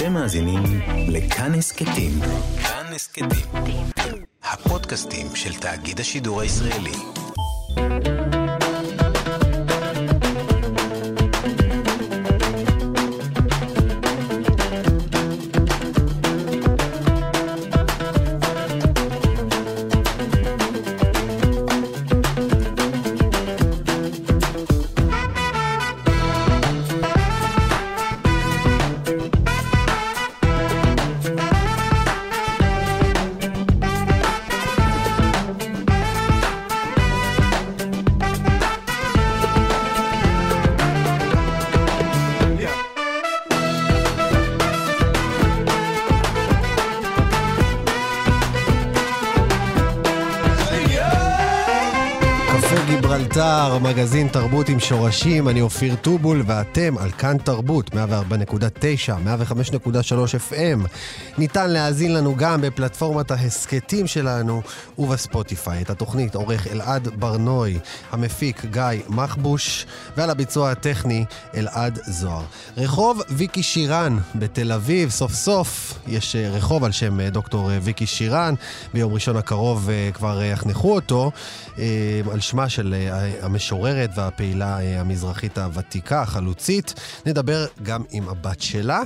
אתם מאזינים לכאן הסכתים. כאן הסכתים. הפודקאסטים של תאגיד השידור הישראלי. מגזין תרבות עם שורשים, אני אופיר טובול, ואתם על כאן תרבות, 104.9, 105.3 FM. ניתן להאזין לנו גם בפלטפורמת ההסכתים שלנו ובספוטיפיי. את התוכנית עורך אלעד ברנוי, המפיק גיא מחבוש, ועל הביצוע הטכני אלעד זוהר. רחוב ויקי שירן בתל אביב, סוף סוף יש אה, רחוב על שם אה, דוקטור אה, ויקי שירן, ביום ראשון הקרוב כבר יחנכו אותו, על שמה של המשוררת והפעילה אה, המזרחית הוותיקה, החלוצית. נדבר גם עם הבת שלה.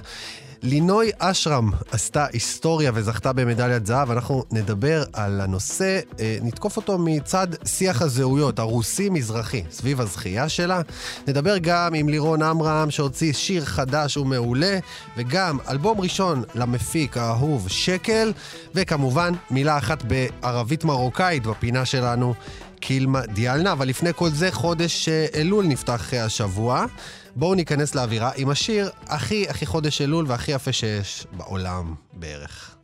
לינוי אשרם עשתה היסטוריה וזכתה במדליית זהב, אנחנו נדבר על הנושא, אה, נתקוף אותו מצד שיח הזהויות, הרוסי-מזרחי, סביב הזכייה שלה. נדבר גם עם לירון עמרם שהוציא שיר חדש ומעולה, וגם אלבום ראשון למפיק האהוב שקל, וכמובן מילה אחת בערבית מרוקאית בפינה שלנו. קילמה דיאלנה, אבל לפני כל זה, חודש אה, אלול נפתח אה, השבוע. בואו ניכנס לאווירה עם השיר הכי הכי חודש אלול והכי יפה שיש בעולם בערך.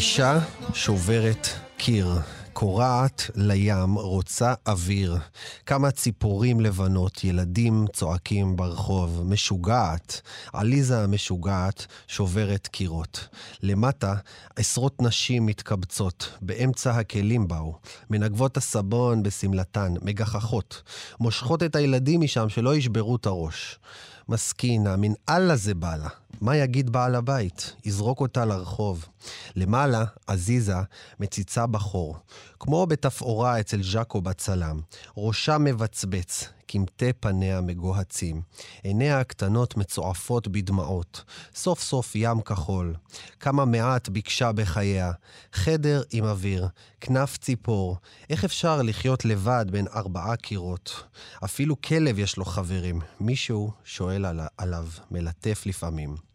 אישה שוברת קיר. קורעת לים, רוצה אוויר. כמה ציפורים לבנות, ילדים צועקים ברחוב. משוגעת. עליזה המשוגעת שוברת קירות. למטה, עשרות נשים מתקבצות. באמצע הכלים באו. מנגבות הסבון בשמלתן, מגחכות. מושכות את הילדים משם שלא ישברו את הראש. מסכינה, מן אללה זה בא לה. מה יגיד בעל הבית? יזרוק אותה לרחוב. למעלה, עזיזה מציצה בחור. כמו בתפאורה אצל ז'אקו בצלם. ראשה מבצבץ, קמטי פניה מגוהצים. עיניה הקטנות מצועפות בדמעות. סוף סוף ים כחול. כמה מעט ביקשה בחייה. חדר עם אוויר, כנף ציפור. איך אפשר לחיות לבד בין ארבעה קירות? אפילו כלב יש לו חברים. מישהו שואל על, עליו, מלטף לפעמים.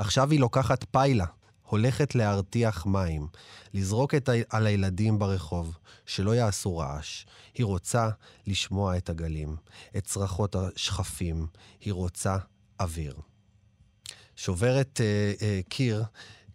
עכשיו היא לוקחת פיילה, הולכת להרתיח מים, לזרוק את ה... על הילדים ברחוב, שלא יעשו רעש. היא רוצה לשמוע את הגלים, את צרחות השכפים, היא רוצה אוויר. שוברת אה, אה, קיר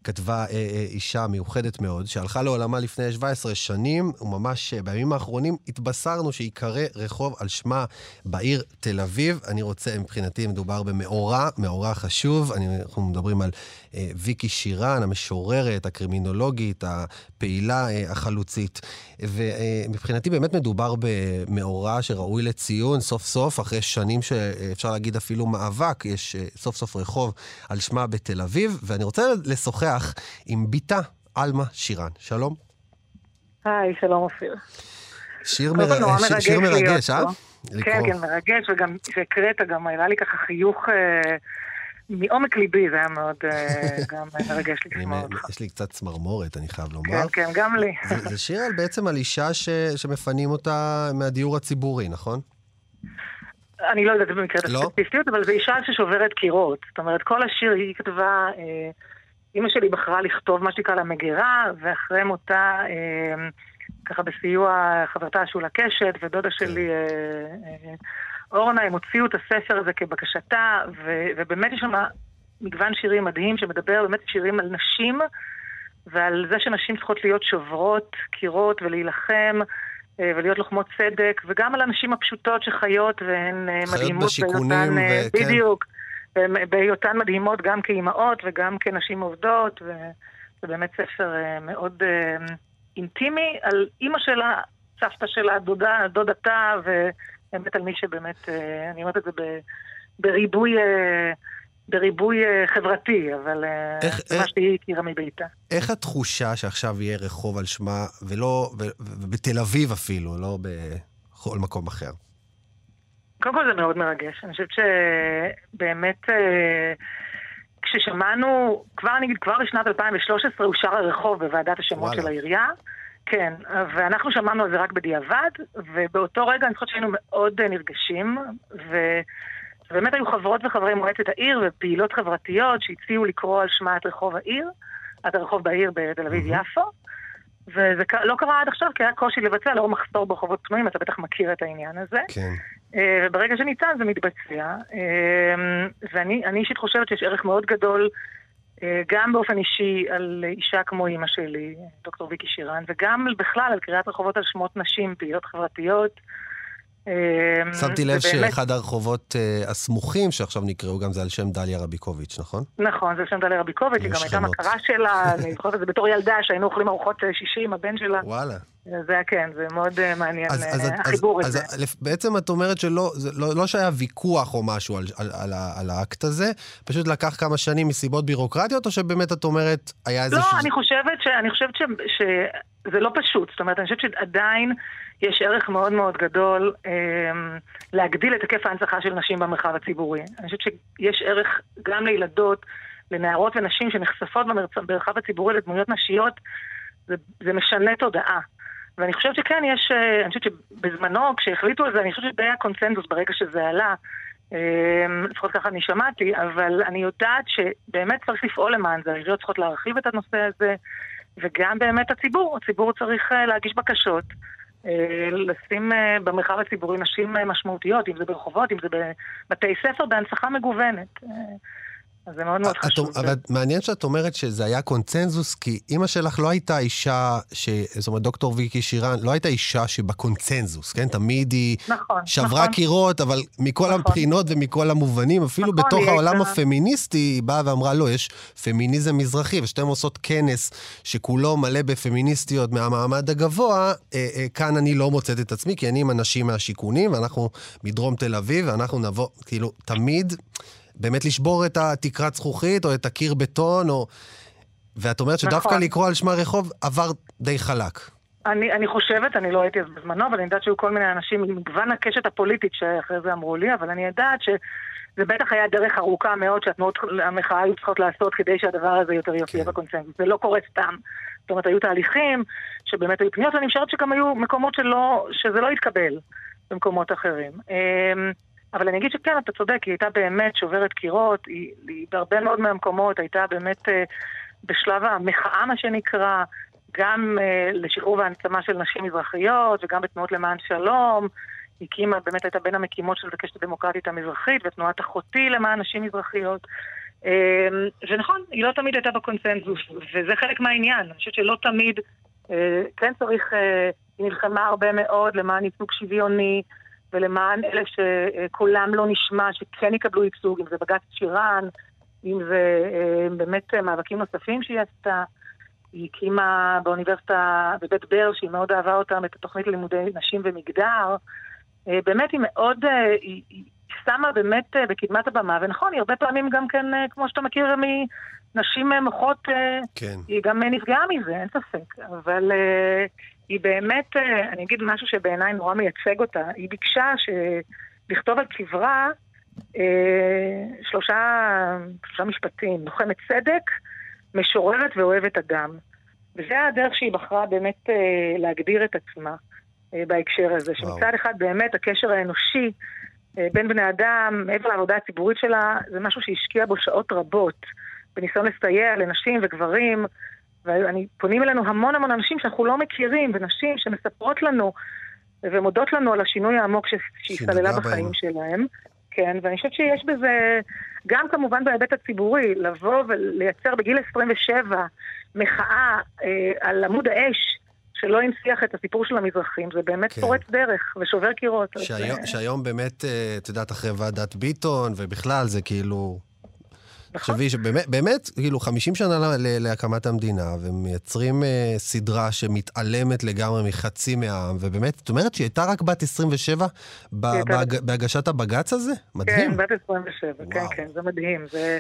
כתבה אה, אה, אישה מיוחדת מאוד, שהלכה לעולמה לפני 17 שנים, וממש אה, בימים האחרונים התבשרנו שייקרא רחוב על שמה בעיר תל אביב. אני רוצה, מבחינתי מדובר במאורע, מאורע חשוב. אני, אנחנו מדברים על אה, ויקי שירן, המשוררת, הקרימינולוגית, הפעילה, אה, החלוצית. ומבחינתי באמת מדובר במאורע שראוי לציון סוף סוף, אחרי שנים שאפשר להגיד אפילו מאבק, יש אה, סוף סוף רחוב על שמה בתל אביב, ואני רוצה לשוחח עם בתה, עלמה שירן. שלום. היי, שלום אופיר. שיר, מר... נורא ש... מרגש שיר מרגש, אה? כן, כן, מרגש, וגם שהקראת, גם היה לי ככה חיוך אה, מעומק ליבי, זה היה מאוד אה, גם מרגש לשמוע אותך. יש לי קצת צמרמורת, אני חייב לומר. כן, כן, גם לי. זה, זה שיר על, בעצם על אישה ש, שמפנים אותה מהדיור הציבורי, נכון? אני לא יודעת במקרה את לא? הספציפיות, אבל זו אישה ששוברת קירות. זאת אומרת, כל השיר היא כתבה, אה, אימא שלי בחרה לכתוב מה שנקרא למגירה, ואחרי מותה, אה, ככה בסיוע חברתה שולה קשת ודודה שלי אה, אה, אורנה, הם הוציאו את הספר הזה כבקשתה, ו, ובאמת יש שם מגוון שירים מדהים שמדבר באמת שירים על נשים, ועל זה שנשים צריכות להיות שוברות קירות ולהילחם. אה, ולהיות לוחמות צדק, וגם על הנשים הפשוטות שחיות והן אה, חיות מדהימות בשיכונים בהיותן, אה, וכן. בדיוק, בהיותן מדהימות גם כאימהות וגם כנשים עובדות, וזה באמת ספר מאוד אינטימי על אימא שלה, סבתא שלה, דודה, דודתה, ובאמת על מי שבאמת, אה, אני אומרת את זה בריבוי... אה, בריבוי אה, חברתי, אבל איך- מה איך- שהיא הכירה מביתה. איך התחושה שעכשיו יהיה רחוב על שמה, ולא, ובתל אביב אפילו, לא בכל מקום אחר? קודם כל זה מאוד מרגש. אני חושבת שבאמת, כששמענו, כבר נגיד, כבר בשנת 2013 אושר הרחוב בוועדת השמות וואלה. של העירייה. כן, ואנחנו שמענו על זה רק בדיעבד, ובאותו רגע אני חושבת שהיינו מאוד אה, נרגשים. ובאמת היו חברות וחברי מועצת העיר ופעילות חברתיות שהציעו לקרוא על שמה את רחוב העיר, את הרחוב בעיר בתל אביב-יפו. וזה ק- לא קרה עד עכשיו, כי היה קושי לבצע לאור מחסור ברחובות פנויים, אתה בטח מכיר את העניין הזה. כן. אה, וברגע שניתן זה מתבצע. אה, ואני אני אישית חושבת שיש ערך מאוד גדול, גם באופן אישי, על אישה כמו אימא שלי, דוקטור ויקי שירן, וגם בכלל על קריאת רחובות על שמות נשים, פעילות חברתיות. אה, שמתי לב ובאמת- שאחד הרחובות אה, הסמוכים שעכשיו נקראו גם זה על שם דליה רביקוביץ', נכון? נכון, זה שם דליה רביקוביץ', היא גם הייתה. מכרה שלה, אני זוכרת את זה בתור ילדה, שהיינו אוכלים ארוחות אה, שישי עם הבן שלה. וואלה. זה היה כן, זה מאוד אה, מעניין, אז, אה, אז, החיבור אז, הזה. אז בעצם את אומרת שלא זה לא, לא שהיה ויכוח או משהו על, על, על, על האקט הזה, פשוט לקח כמה שנים מסיבות בירוקרטיות, או שבאמת את אומרת, היה איזה... לא, אני חושבת, ש, אני חושבת ש, שזה לא פשוט. זאת אומרת, אני חושבת שעדיין יש ערך מאוד מאוד גדול אה, להגדיל את היקף ההנצחה של נשים במרחב הציבורי. אני חושבת שיש ערך גם לילדות, לנערות ונשים שנחשפות במרחב הציבורי לדמויות נשיות, זה, זה משנה תודעה. ואני חושבת שכן, יש, אה, אני חושבת שבזמנו, כשהחליטו על זה, אני חושבת שדי היה קונצנזוס ברגע שזה עלה. אה, לפחות ככה אני שמעתי, אבל אני יודעת שבאמת צריך לפעול למען זה, העיריות צריכות להרחיב את הנושא הזה, וגם באמת הציבור, הציבור צריך אה, להגיש בקשות, לשים במרחב הציבורי נשים משמעותיות, אם זה ברחובות, אם זה בבתי ספר, בהנצחה מגוונת. אז זה מאוד מאוד חשוב. אבל מעניין שאת אומרת שזה היה קונצנזוס, כי אימא שלך לא הייתה אישה, ש... זאת אומרת, דוקטור ויקי שירן, לא הייתה אישה שבקונצנזוס, כן? תמיד היא נכון, שברה נכון. קירות, אבל מכל נכון. הבחינות ומכל המובנים, אפילו נכון, בתוך העולם הייתה- הפמיניסטי, היא באה ואמרה, לא, יש פמיניזם מזרחי, ושתיהן עושות כנס שכולו מלא בפמיניסטיות מהמעמד הגבוה, אה, אה, כאן אני לא מוצאת את עצמי, כי אני עם אנשים מהשיכונים, ואנחנו מדרום תל אביב, ואנחנו נבוא, כאילו, תמיד... באמת לשבור את התקרת זכוכית, או את הקיר בטון, או... ואת אומרת שדווקא נכון. לקרוא על שמה רחוב עבר די חלק. אני, אני חושבת, אני לא הייתי אז בזמנו, אבל אני יודעת שהיו כל מיני אנשים ממגוון הקשת הפוליטית שאחרי זה אמרו לי, אבל אני יודעת שזה בטח היה דרך ארוכה מאוד שהתנועות המחאה היו צריכות לעשות כדי שהדבר הזה יותר יופיע כן. בקונצנזוס. זה לא קורה סתם. זאת אומרת, היו תהליכים שבאמת היו פניות, ואני משערת שגם היו מקומות שלא, שזה לא התקבל במקומות אחרים. אבל אני אגיד שכן, אתה צודק, היא הייתה באמת שוברת קירות, היא, היא בהרבה מאוד מהמקומות הייתה באמת אה, בשלב המחאה, מה שנקרא, גם אה, לשחרור והעצמה של נשים מזרחיות, וגם בתנועות למען שלום. היא הקימה, באמת הייתה בין המקימות של הקשת הדמוקרטית המזרחית, ותנועת אחותי למען נשים מזרחיות. אה, ונכון, היא לא תמיד הייתה בקונצנזוס, וזה חלק מהעניין. אני חושבת שלא תמיד, כן צריך, היא נלחמה הרבה מאוד למען ייצוג שוויוני, ולמען אלה שקולם לא נשמע, שכן יקבלו ייצוג, אם זה בג"ץ שירן, אם זה אה, באמת אה, מאבקים נוספים שהיא עשתה. היא הקימה באוניברסיטה בבית ברל, שהיא מאוד אהבה אותם, את התוכנית ללימודי נשים ומגדר. אה, באמת היא מאוד, היא, היא שמה באמת בקדמת הבמה, ונכון, היא הרבה פעמים גם כן, כמו שאתה מכיר, מנשים מוחות, כן. היא גם נפגעה מזה, אין ספק. אבל היא באמת, אה, אני אגיד משהו שבעיניי נורא מייצג אותה, היא ביקשה ש... לכתוב על קברה אה, שלושה, שלושה משפטים, לוחמת צדק, משוררת ואוהבת אדם. וזה הדרך שהיא בחרה באמת אה, להגדיר את עצמה אה, בהקשר הזה, וואו. שמצד אחד באמת הקשר האנושי אה, בין בני אדם, מעבר לעבודה הציבורית שלה, זה משהו שהשקיעה בו שעות רבות, בניסיון לסייע לנשים וגברים, ואני, פונים אלינו המון המון אנשים שאנחנו לא מכירים, ונשים שמספרות לנו ומודות לנו על השינוי העמוק שהיא סללה בהם. בחיים שלהם. כן, ואני חושבת שיש בזה, גם כמובן בהיבט הציבורי, לבוא ולייצר בגיל 27 מחאה אה, על עמוד האש, שלא הנציח את הסיפור של המזרחים, זה באמת כן. פורץ דרך ושובר קירות. שהיום, אה, שהיום באמת, אה, את יודעת, אחרי ועדת ביטון, ובכלל זה כאילו... נכון. תחשבי שבאמת, באמת, כאילו, 50 שנה להקמת המדינה, ומייצרים אה, סדרה שמתעלמת לגמרי מחצי מהעם, ובאמת, את אומרת שהיא הייתה רק בת 27 ב- בהג- בהגשת הבג"ץ הזה? מדהים. כן, בת 27, כן, וואו. כן, זה מדהים. זה,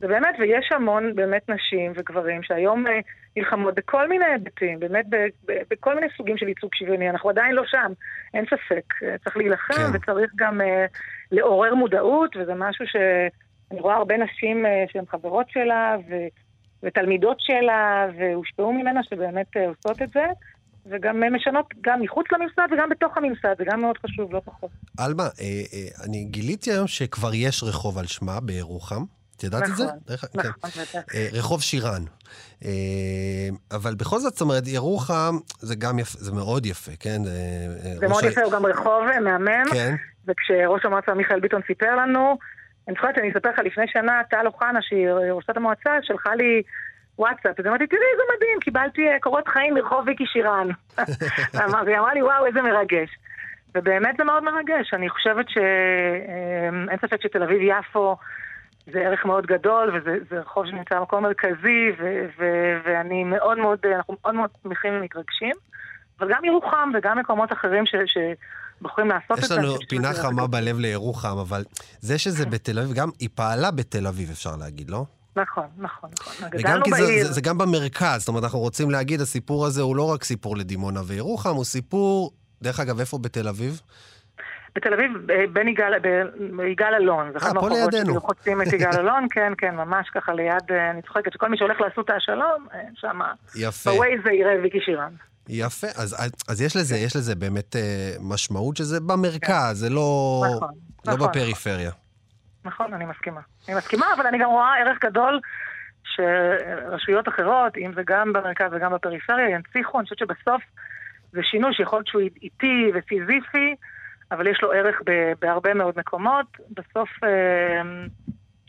זה באמת, ויש המון באמת נשים וגברים שהיום אה, נלחמות בכל מיני היבטים, באמת ב, ב, בכל מיני סוגים של ייצוג שוויוני. אנחנו עדיין לא שם, אין ספק. אה, צריך להילחם כן. וצריך גם אה, לעורר מודעות, וזה משהו שאני רואה הרבה נשים אה, שהן חברות שלה ו, ותלמידות שלה, והושפעו ממנה שבאמת אה, עושות את זה. וגם אה, משנות גם מחוץ לממסד וגם בתוך הממסד, זה גם מאוד חשוב, לא פחות. עלמה, אה, אה, אני גיליתי היום שכבר יש רחוב על שמה בירוחם. את ידעת את זה? נכון, דרך- כן. נכון, בטח. אה, רחוב שירן. אבל בכל זאת, זאת אומרת, ירוחם זה גם יפה, זה מאוד יפה, כן? זה מאוד ה- יפה, הוא גם רחוב מהמם. כן, וכשראש המועצה מיכאל ביטון סיפר לנו, אני זוכרת שאני אספר לך לפני שנה, טל אוחנה, שהיא ראשת המועצה, שלחה לי וואטסאפ, אז אמרתי, תראי, זה מדהים, קיבלתי אה, קורות חיים מרחוב ויקי שירן. והיא אמרה לי, וואו, איזה מרגש. ובאמת זה מאוד מרגש, אני חושבת שאין ספק שתל אביב-יפו זה ערך מאוד גדול, וזה זה רחוב שנמצא במקום מרכזי, ו- ו- ואני מאוד מאוד, אנחנו מאוד מאוד שמחים ומתרגשים. אבל גם ירוחם וגם מקומות אחרים ש... שבוחרים לעשות את יש זה. לנו אני חושבת פינה חמה. בלב לירוחם, אבל זה שזה בתל אביב, גם היא פעלה בתל אביב, אפשר להגיד, לא? נכון, נכון, נכון. וגם כי זה, בעיר. זה, זה גם במרכז, זאת אומרת, אנחנו רוצים להגיד, הסיפור הזה הוא לא רק סיפור לדימונה וירוחם, הוא סיפור, דרך אגב, איפה בתל אביב? בתל אביב, אה, בין יגאל, ב- יגאל אלון. זה אחד פה מהרחובות לידינו. שכאילו חוצים את יגאל אלון, כן, כן, ממש ככה ליד, אה, אני צוחקת שכל מי שהולך לאסותא השלום, אה, שם, יפה, בווייז זה יראה ויקי שירן. יפה. אז, אז יש לזה, יש לזה באמת אה, משמעות שזה במרכז, זה לא, נכון, לא נכון. בפריפריה. נכון, אני מסכימה. אני מסכימה, אבל אני גם רואה ערך גדול שרשויות אחרות, אם זה גם במרכז וגם בפריפריה, ינציחו. אני חושבת שבסוף זה שינוי שיכול להיות שהוא איטי וסיזיפי, אבל יש לו ערך בהרבה מאוד מקומות. בסוף, אה,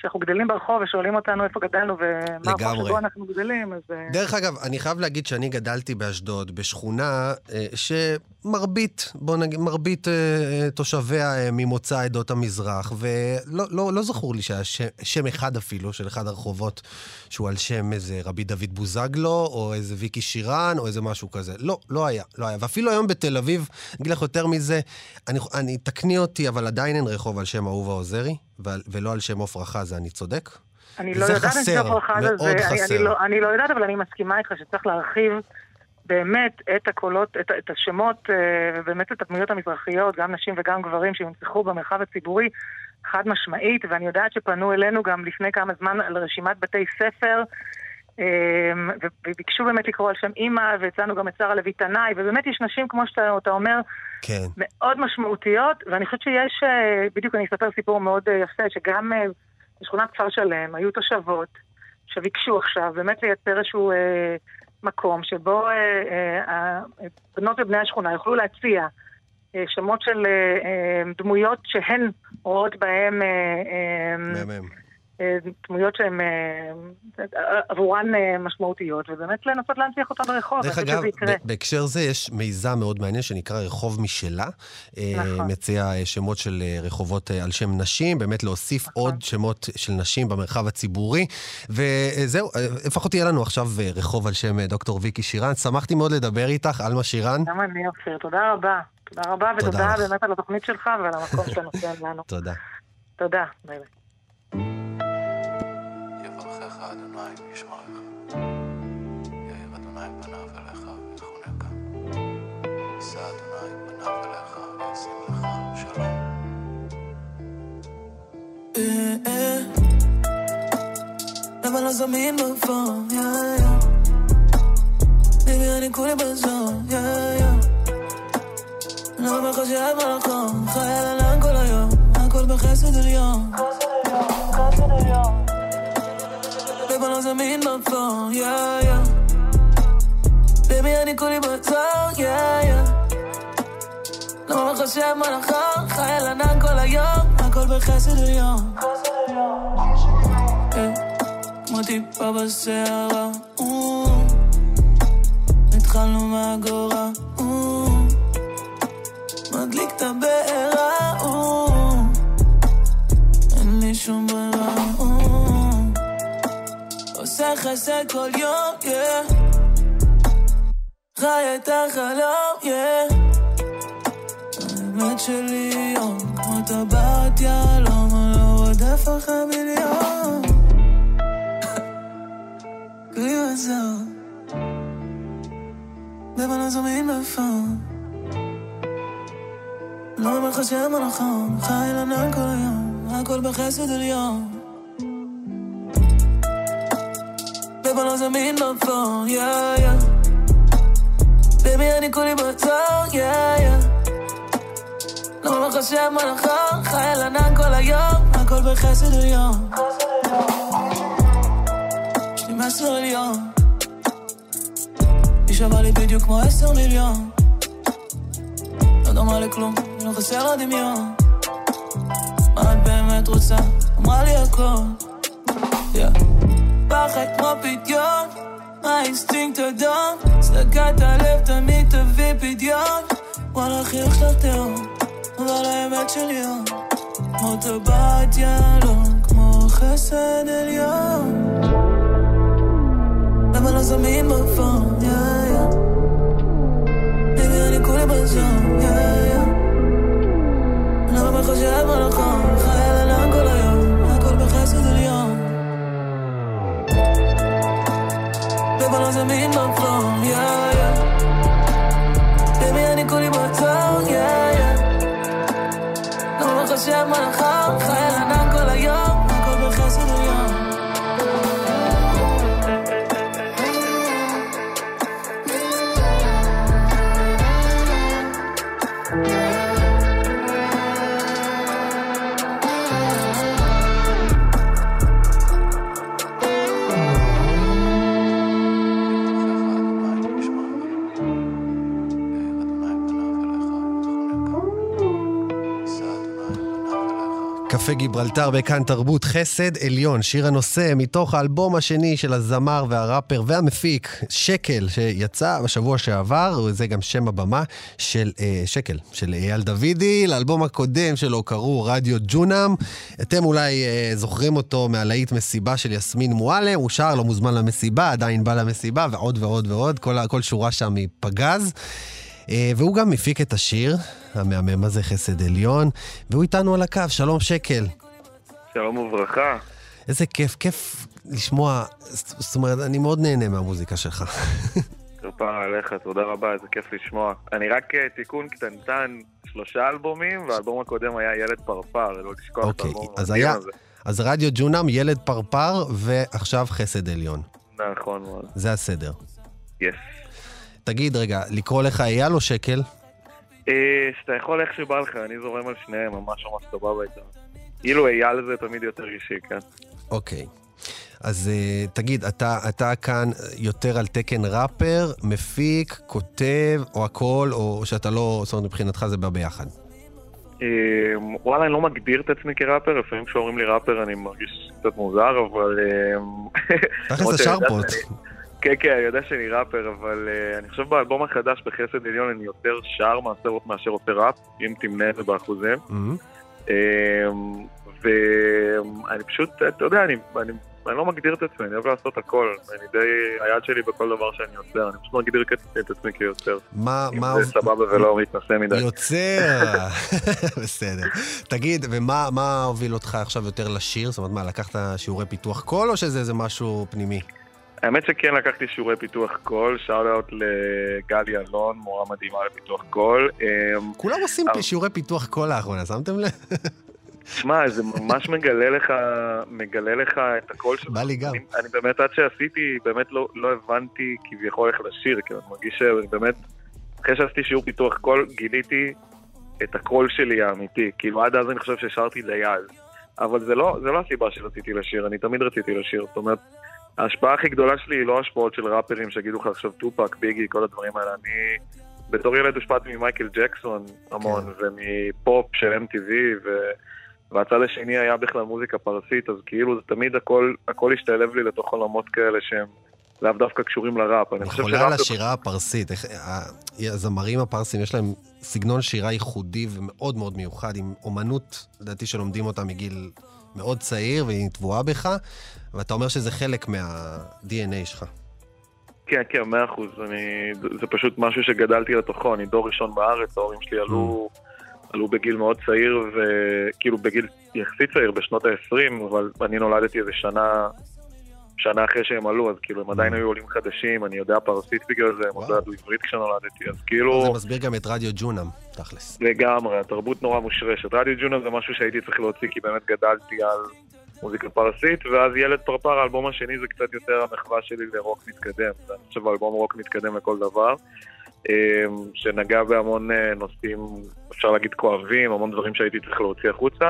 כשאנחנו גדלים ברחוב ושואלים אותנו איפה גדלנו ומה הרחוב. שבו אנחנו גדלים, אז... אה, דרך אגב, אני חייב להגיד שאני גדלתי באשדוד, בשכונה אה, שמרבית, בוא נגיד, מרבית אה, תושביה ממוצא עדות המזרח, ולא לא, לא זכור לי שהיה שם, שם אחד אפילו, של אחד הרחובות, שהוא על שם איזה רבי דוד בוזגלו, או איזה ויקי שירן, או איזה משהו כזה. לא, לא היה, לא היה. ואפילו היום בתל אביב, אגיד לך יותר מזה, אני, אני תקני אותי, אבל עדיין אין רחוב על שם אהובה עוזרי, ולא על שם עפרה חזה, אני צודק? אני לא יודעת חסר, את אחד מאוד הזה, אני, חסר. אני, לא, אני לא יודעת, אבל אני מסכימה איתך שצריך להרחיב באמת את הקולות, את, את השמות אה, ובאמת את הדמויות המזרחיות, גם נשים וגם גברים שיונצחו במרחב הציבורי חד משמעית, ואני יודעת שפנו אלינו גם לפני כמה זמן על רשימת בתי ספר. ו- וביקשו באמת לקרוא על שם אימא, והצענו גם את שרה לוי תנאי, ובאמת יש נשים, כמו שאתה אתה אומר, כן. מאוד משמעותיות, ואני חושבת שיש, אה, בדיוק אני אספר סיפור מאוד אה, יפה, שגם אה, בשכונת כפר שלם היו תושבות שביקשו עכשיו באמת לייצר איזשהו אה, מקום שבו אה, אה, הבנות ובני השכונה יוכלו להציע אה, שמות של אה, דמויות שהן רואות בהם אה. אה, דמויות שהן אה, עבורן אה, משמעותיות, ובאמת לנסות להנציח אותן ברחוב. דרך אגב, בהקשר זה יש מיזם מאוד מעניין שנקרא רחוב משלה. אה, נכון. מציע אה, שמות של אה, רחובות אה, על שם נשים, באמת להוסיף נכון. עוד שמות של נשים במרחב הציבורי. וזהו, אה, לפחות יהיה לנו עכשיו אה, רחוב על שם אה, דוקטור ויקי שירן. שמחתי מאוד לדבר איתך, עלמה שירן. גם אני אופיר, תודה רבה. תודה רבה, תודה ותודה. באמת על התוכנית שלך ועל המקום שאתה נותן לנו. תודה. תודה, ביי ביי. יברכך אדוני וישמרך. יאיר אדוני פניו אליך ויחונקה. יישא אדוני פניו אליך וישים לך שלום. אה, אה. למה לא זמין בפון, יא יא ביבי אני כולי בזון, יא יא למה מחשב על החום, חי על ענן כל היום הכל בחסד עליון למה לא זמין בפון, יא יא ביבי אני כולי בזון, יא יא למה מחשב על החום, חי על ענן כל היום הכל בחסד אה, כמו טיפה בסערה. התחלנו מהגורה. מדליק את הבעירה עושה חסד כל יום, yeah. חי את החלום, yeah. האמת שלי יום כמו טבעת יהלום, אני לא רודף אחרי מיליון. כולי מזור, בבנה זמין בפון. לא אומר לך שם הנכון, חי על ענן כל היום, הכל בחסד עליון. בבנה זמין בפון, יא יא. ביבי אני כולי בצור, יא יא. לא אומר לך שם הנכון, חי על ענן כל היום, הכל בחסד עליון. יש לי מסר עליון. היא שווה לי בדיוק כמו עשר מיליון. לא דומה לכלום, לא חסר לה דמיון. מה את באמת רוצה? אמרה לי הכל. Yeah. פחד כמו פדיון, האינסטינקט אדום. צדקת הלב תמיד תביא פדיון. וואלה החיוך שלך תהום, אבל האמת שלי יום. כמו טבעת יהלום, כמו חסד עליון. למה לא זמין בפון, יא יא. ביבי אני כולי בזון, יא יא. למה מחשב על החום, חי על ענן כל למה לא זמין בפון, יא יא. ביבי אני כולי בזון, יא יא. למה מחשב על החום, חי על קפה גיברלטר בכאן תרבות, חסד עליון, שיר הנושא מתוך האלבום השני של הזמר והראפר והמפיק, שקל, שיצא בשבוע שעבר, וזה גם שם הבמה של אה, שקל, של אייל דוידי. לאלבום הקודם שלו קראו רדיו ג'ונם. אתם אולי אה, זוכרים אותו מהלהיט מסיבה של יסמין מועלם, הוא שר, לא מוזמן למסיבה, עדיין בא למסיבה, ועוד ועוד ועוד, כל, כל שורה שם היא פגז. אה, והוא גם מפיק את השיר, המהמם הזה, חסד עליון, והוא איתנו על הקו, שלום שקל. שלום וברכה. איזה כיף, כיף לשמוע, זאת אומרת, אני מאוד נהנה מהמוזיקה שלך. כפרה עליך, תודה רבה, איזה כיף לשמוע. אני רק אה, תיקון קטנטן, שלושה אלבומים, והאלבום הקודם היה ילד פרפר, לא לשכוח את אוקיי, האלבום אז היה, הזה. אז רדיו ג'ונם, ילד פרפר, ועכשיו חסד עליון. נכון מאוד, זה הסדר. יס. תגיד רגע, לקרוא לך אייל או שקל? אה, שאתה יכול איך שבא לך, אני זורם על שניהם, ממש ממש סבבה איתם. כאילו אייל זה תמיד יותר אישי, כן? אוקיי. אז uh, תגיד, אתה, אתה כאן יותר על תקן ראפר, מפיק, כותב, או הכל, או שאתה לא, זאת אומרת, מבחינתך זה בא ביחד? אה, וואלה, אני לא מגדיר את עצמי כראפר, לפעמים כשאומרים לי ראפר אני מרגיש קצת מוזר, אבל... אה, תכלס למרות כן, כן, אני יודע שאני ראפר, אבל uh, אני חושב באלבום החדש בחסד עליון אני יותר שר מאשר, מאשר עושה ראפ, אם תמנה את זה באחוזים. מהמם. אמ, ואני פשוט, אתה יודע, אני, אני, אני לא מגדיר את עצמי, אני אוהב לעשות הכל. אני די, היד שלי בכל דבר שאני עושה, אני פשוט מגדיר את- את עצמי כיוצר. מה, אם מה... זה סבבה ולא מתנשא מדי. יוצר! בסדר. תגיד, ומה מה הוביל אותך עכשיו יותר לשיר? זאת אומרת, מה, לקחת שיעורי פיתוח קול, או שזה איזה משהו פנימי? האמת שכן לקחתי שיעורי פיתוח קול, shout out לגלי אלון, מורה מדהימה לפיתוח קול. אמ, כולם עושים שיעורי פיתוח קול לאחרונה, שמתם לב? תשמע, זה ממש מגלה לך, מגלה לך את הקול שלך. בא לי גם. אני, אני באמת, עד שעשיתי, באמת לא, לא הבנתי כביכול איך לשיר, כי אני מרגיש שבאמת, אחרי שעשיתי שיעור פיתוח קול, גיליתי את הקול שלי האמיתי. כאילו, עד אז אני חושב ששרתי ליד. אבל זה לא, זה לא הסיבה שרציתי לשיר, אני תמיד רציתי לשיר. זאת אומרת, ההשפעה הכי גדולה שלי היא לא השפעות של ראפרים שיגידו לך עכשיו טופק, ביגי, כל הדברים האלה. אני, בתור ילד הושפעתי ממייקל ג'קסון המון, כן. ומפופ של MTV, ו... והצד השני היה בכלל מוזיקה פרסית, אז כאילו זה תמיד הכל, הכל השתלב לי לתוך עולמות כאלה שהם לאו דווקא קשורים לראפ. אני חושב זה השירה הפרסית. איך- הזמרים הפרסים, יש להם סגנון שירה ייחודי ומאוד מאוד מיוחד, עם אומנות, לדעתי, שלומדים אותה מגיל מאוד צעיר, והיא טבועה בך, ואתה אומר שזה חלק מה-DNA שלך. כן, כן, מאה אחוז. אני, זה, פשוט משהו שגדלתי לתוכו, אני דור ראשון בארץ, ההורים שלי עלו, עלו בגיל מאוד צעיר, וכאילו בגיל יחסית צעיר, בשנות ה-20, אבל אני נולדתי איזה שנה, שנה אחרי שהם עלו, אז כאילו הם עדיין היו עולים חדשים, אני יודע פרסית בגלל זה, הם עוד לא. ידעו עברית כשנולדתי, אז כאילו... זה מסביר גם את רדיו ג'ונם, תכלס. לגמרי, התרבות נורא מושרשת. רדיו ג'ונם זה משהו שהייתי צריך להוציא, כי באמת גדלתי על מוזיקה פרסית, ואז ילד פרפר, האלבום השני זה קצת יותר המחווה שלי לרוק מתקדם. זה, אני חושב אלבום רוק מתקדם לכל דבר, אמ, שנגע בהמון אה, נושאים, אפשר להגיד כואבים, המון דברים שהייתי צריך להוציא החוצה.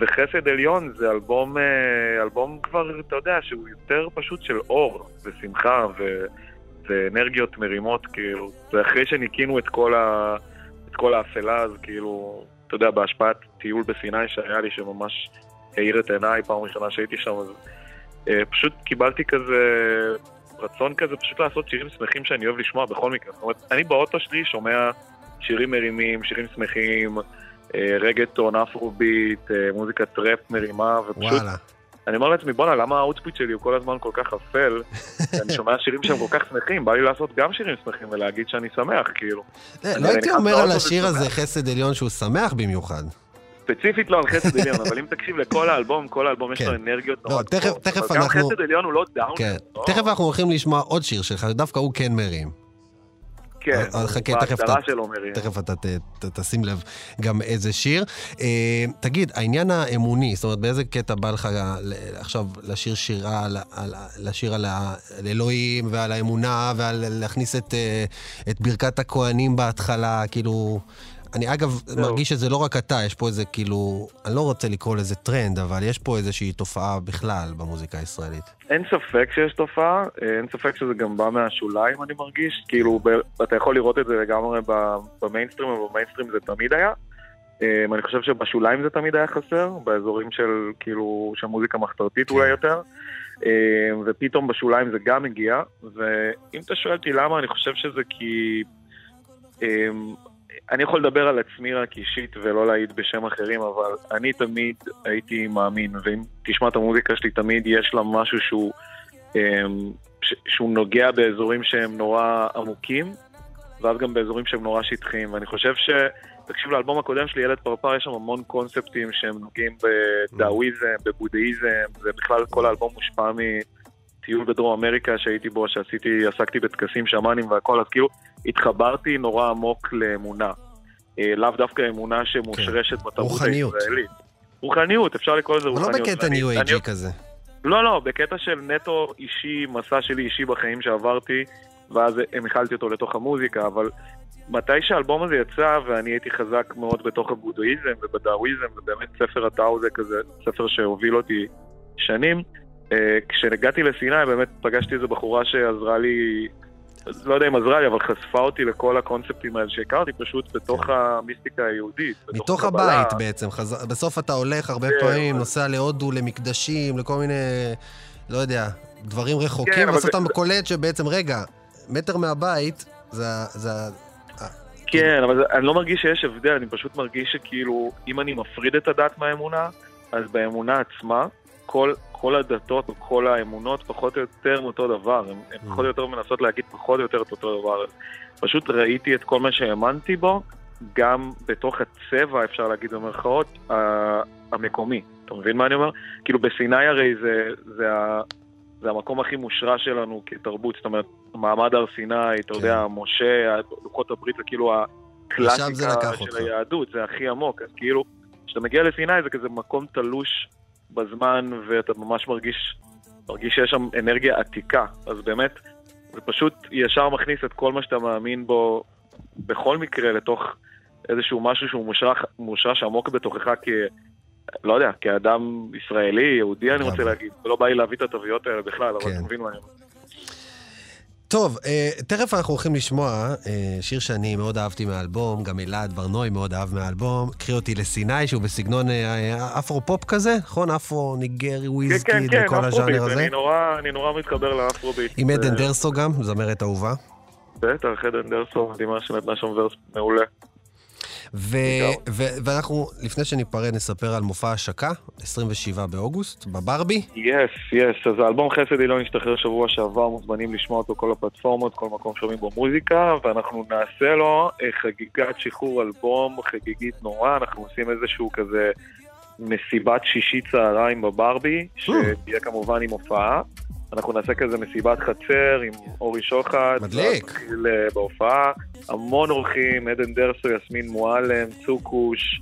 וחסד עליון זה אלבום, אה, אלבום כבר, אתה יודע, שהוא יותר פשוט של אור ושמחה ו... ואנרגיות מרימות, כאילו, זה אחרי שניקינו את כל, ה... את כל האפלה, אז כאילו, אתה יודע, בהשפעת טיול בסיני שהיה לי, שממש האיר את עיניי פעם ראשונה שהייתי שם, אז אה, פשוט קיבלתי כזה רצון כזה פשוט לעשות שירים שמחים שאני אוהב לשמוע בכל מקרה. זאת אומרת, אני באוטו שלי שומע שירים מרימים, שירים שמחים, אה, רגטון, אפרוביט, אה, מוזיקה טראפ מרימה, ופשוט וואלה. אני אומר לעצמי, בואנה, למה ה output שלי הוא כל הזמן כל כך אפל? אני שומע שירים שהם כל כך שמחים, בא לי לעשות גם שירים שמחים ולהגיד שאני שמח, כאילו. לא אני הייתי אומר על השיר. הזה חסד עליון שהוא שמח במיוחד. ספציפית לא על חסד עליון, אבל אם תקשיב לכל האלבום, כל האלבום יש לו כן. אנרגיות לא, נורא תכף- גבוהות. תכף אבל גם אנחנו- חסד עליון הוא לא down. כן. לא- תכף אנחנו הולכים לשמוע עוד שיר שלך, שדווקא הוא כן מרים. כן, אה, חכה, תכף אתה- שלו מרים. תכף אתה ת, ת, תשים לב גם איזה שיר. אה, תגיד, העניין האמוני, זאת אומרת, באיזה קטע בא לך עכשיו לשיר שירה, על, על, לשיר על, על אלוהים ועל האמונה ועל להכניס את, אה, את ברכת הכוהנים בהתחלה, כאילו... אני אגב זהו. מרגיש שזה לא רק אתה, יש פה איזה כאילו, אני לא רוצה לקרוא לזה טרנד, אבל יש פה איזושהי תופעה בכלל במוזיקה הישראלית. אין ספק שיש תופעה, אה, אין ספק שזה גם בא מהשוליים, אני מרגיש. כאילו, ב- אתה יכול לראות את זה לגמרי במיינסטרים, אבל במיינסטרים זה תמיד היה. אמ, אני חושב שבשוליים זה תמיד היה חסר, באזורים של כאילו, של מוזיקה מחתרתית אולי יותר. אמ, ופתאום בשוליים זה גם הגיע, ואם אתה שואל אותי למה, אני חושב שזה כי... אני יכול לדבר על עצמי רק אישית ולא להעיד בשם אחרים, אבל אני תמיד הייתי מאמין, ואם תשמע את המוזיקה שלי, תמיד יש לה משהו שהוא, אמ, שהוא נוגע באזורים שהם נורא עמוקים, ואז גם באזורים שהם נורא שטחיים. ואני חושב ש... תקשיב לאלבום הקודם שלי, ילד פרפר, יש שם המון קונספטים שהם נוגעים בדאוויזם, בבודהיזם, ובכלל כל האלבום מושפע מטיול בדרום אמריקה שהייתי בו, שעשיתי, עסקתי בטקסים שמאנים והכל, אז כאילו התחברתי נורא עמוק לאמונה. אה, לאו דווקא אמונה שמושרשת בתרבות כן. רוחניות. הישראלית. רוחניות, אפשר לקרוא לזה אבל רוחניות. לא בקטע ניו אייג'י כזה. לא, לא, בקטע של נטו אישי, מסע שלי אישי בחיים שעברתי, ואז המכלתי אותו לתוך המוזיקה, אבל מתי שהאלבום הזה יצא, ואני הייתי חזק מאוד בתוך הבודהיזם ובדאוויזם, ובאמת ספר הטאו זה כזה ספר שהוביל אותי שנים, כשהגעתי לסיני באמת פגשתי איזו בחורה שעזרה לי, לא יודע אם עזרה לי, אבל חשפה אותי לכל הקונספטים האלה שהכרתי פשוט בתוך המיסטיקה היהודית. כן. מתוך קבלה. הבית בעצם. חז- בסוף אתה הולך הרבה כן, פעמים, אבל- נוסע להודו, למקדשים, לכל מיני, לא יודע, דברים כן, רחוקים, אבל ובסוף זה- אתה קולט שבעצם, רגע, מטר מהבית, זה זה ה... כן, אבל זה- אני לא מרגיש שיש הבדל, אני פשוט מרגיש שכאילו, אם אני מפריד את הדת מהאמונה, אז באמונה עצמה, כל, כל הדתות או כל האמונות פחות או יותר הם אותו דבר, הן הן פחות או יותר מנסות להגיד פחות או יותר את אותו דבר. פשוט ראיתי את כל מה שהאמנתי בו, גם בתוך הצבע, אפשר להגיד במרכאות, המקומי. אתה מבין מה אני אומר? כאילו בסיני הרי זה, זה, ה, זה המקום הכי מושרש שלנו כתרבות, זאת אומרת, מעמד הר סיני, אתה כן. יודע, משה, לוחות הברית זה כאילו הקלאסיקה אותך. של היהדות, זה הכי עמוק, אז כאילו, כשאתה מגיע לסיני זה כזה מקום תלוש בזמן, ואתה ממש מרגיש, מרגיש שיש שם אנרגיה עתיקה, אז באמת, זה פשוט ישר מכניס את כל מה שאתה מאמין בו, בכל מקרה, לתוך איזשהו משהו שהוא מושרש, מושרש עמוק בתוכך כ... לא יודע, כאדם ישראלי, יהודי אני רוצה. להגיד, ולא בא לי להביא את התוויות האלה בכלל, אבל כן. אתה מבין מה אני אומר. טוב, אה, תכף אנחנו הולכים לשמוע אה, שיר שאני מאוד אהבתי מהאלבום, גם אלעד ברנוי מאוד אהב מהאלבום, קחי אותי לסיני, שהוא בסגנון אה, אפרו-פופ כזה, נכון? אפרו, ניגרי, כן, כן, וויזקיד כן, וכל הז'אנר אפרוביט, הזה. אני נורא, אני נורא מתחבר לאפרוביט. עם עדן דרסו גם, זמרת אהובה. בטח, עדן דרסו מדהימה שנתנה שם ורס מעולה. ו- ו- ואנחנו, לפני שניפרד, נספר על מופע השקה, 27 באוגוסט, בברבי. יס, יס, אז האלבום חסד אילון השתחרר שבוע שעבר, מוזמנים לשמוע אותו כל הפלטפורמות, כל מקום שומעים בו מוזיקה, ואנחנו נעשה לו אה, חגיגת שחרור אלבום חגיגית נורא, אנחנו עושים איזשהו כזה מסיבת שישי צהריים בברבי, שתהיה כמובן עם הופעה. אנחנו נעשה כזה מסיבת חצר עם אורי שוחט. מדליק. נתחיל אה, בהופעה. המון אורחים, עדן דרסו, יסמין מועלם, צוקוש,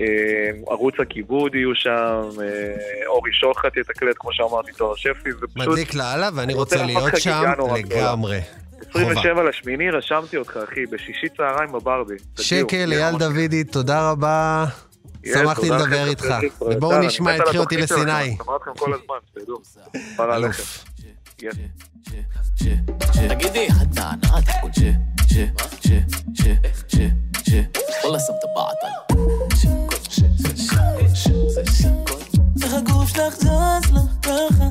אה, ערוץ הכיבוד יהיו שם, אה, אורי שוחט יתקלט, כמו שאמרתי, תואר שפי, זה פשוט מדליק לאללה, ואני אני רוצה להיות שם. לגמרי. 27 לשמיני, רשמתי אותך, אחי, בשישי צהריים בברבי. שקל, אייל דודי, תודה רבה. שמחתי לדבר לכם, איתך. ובואו נשמע את קחי אותי שלכם, לסיני. אני שומע אתכם כל הזמן, שתדעו. אלוף. תגידי. איך הגוף שלך זז לך ככה.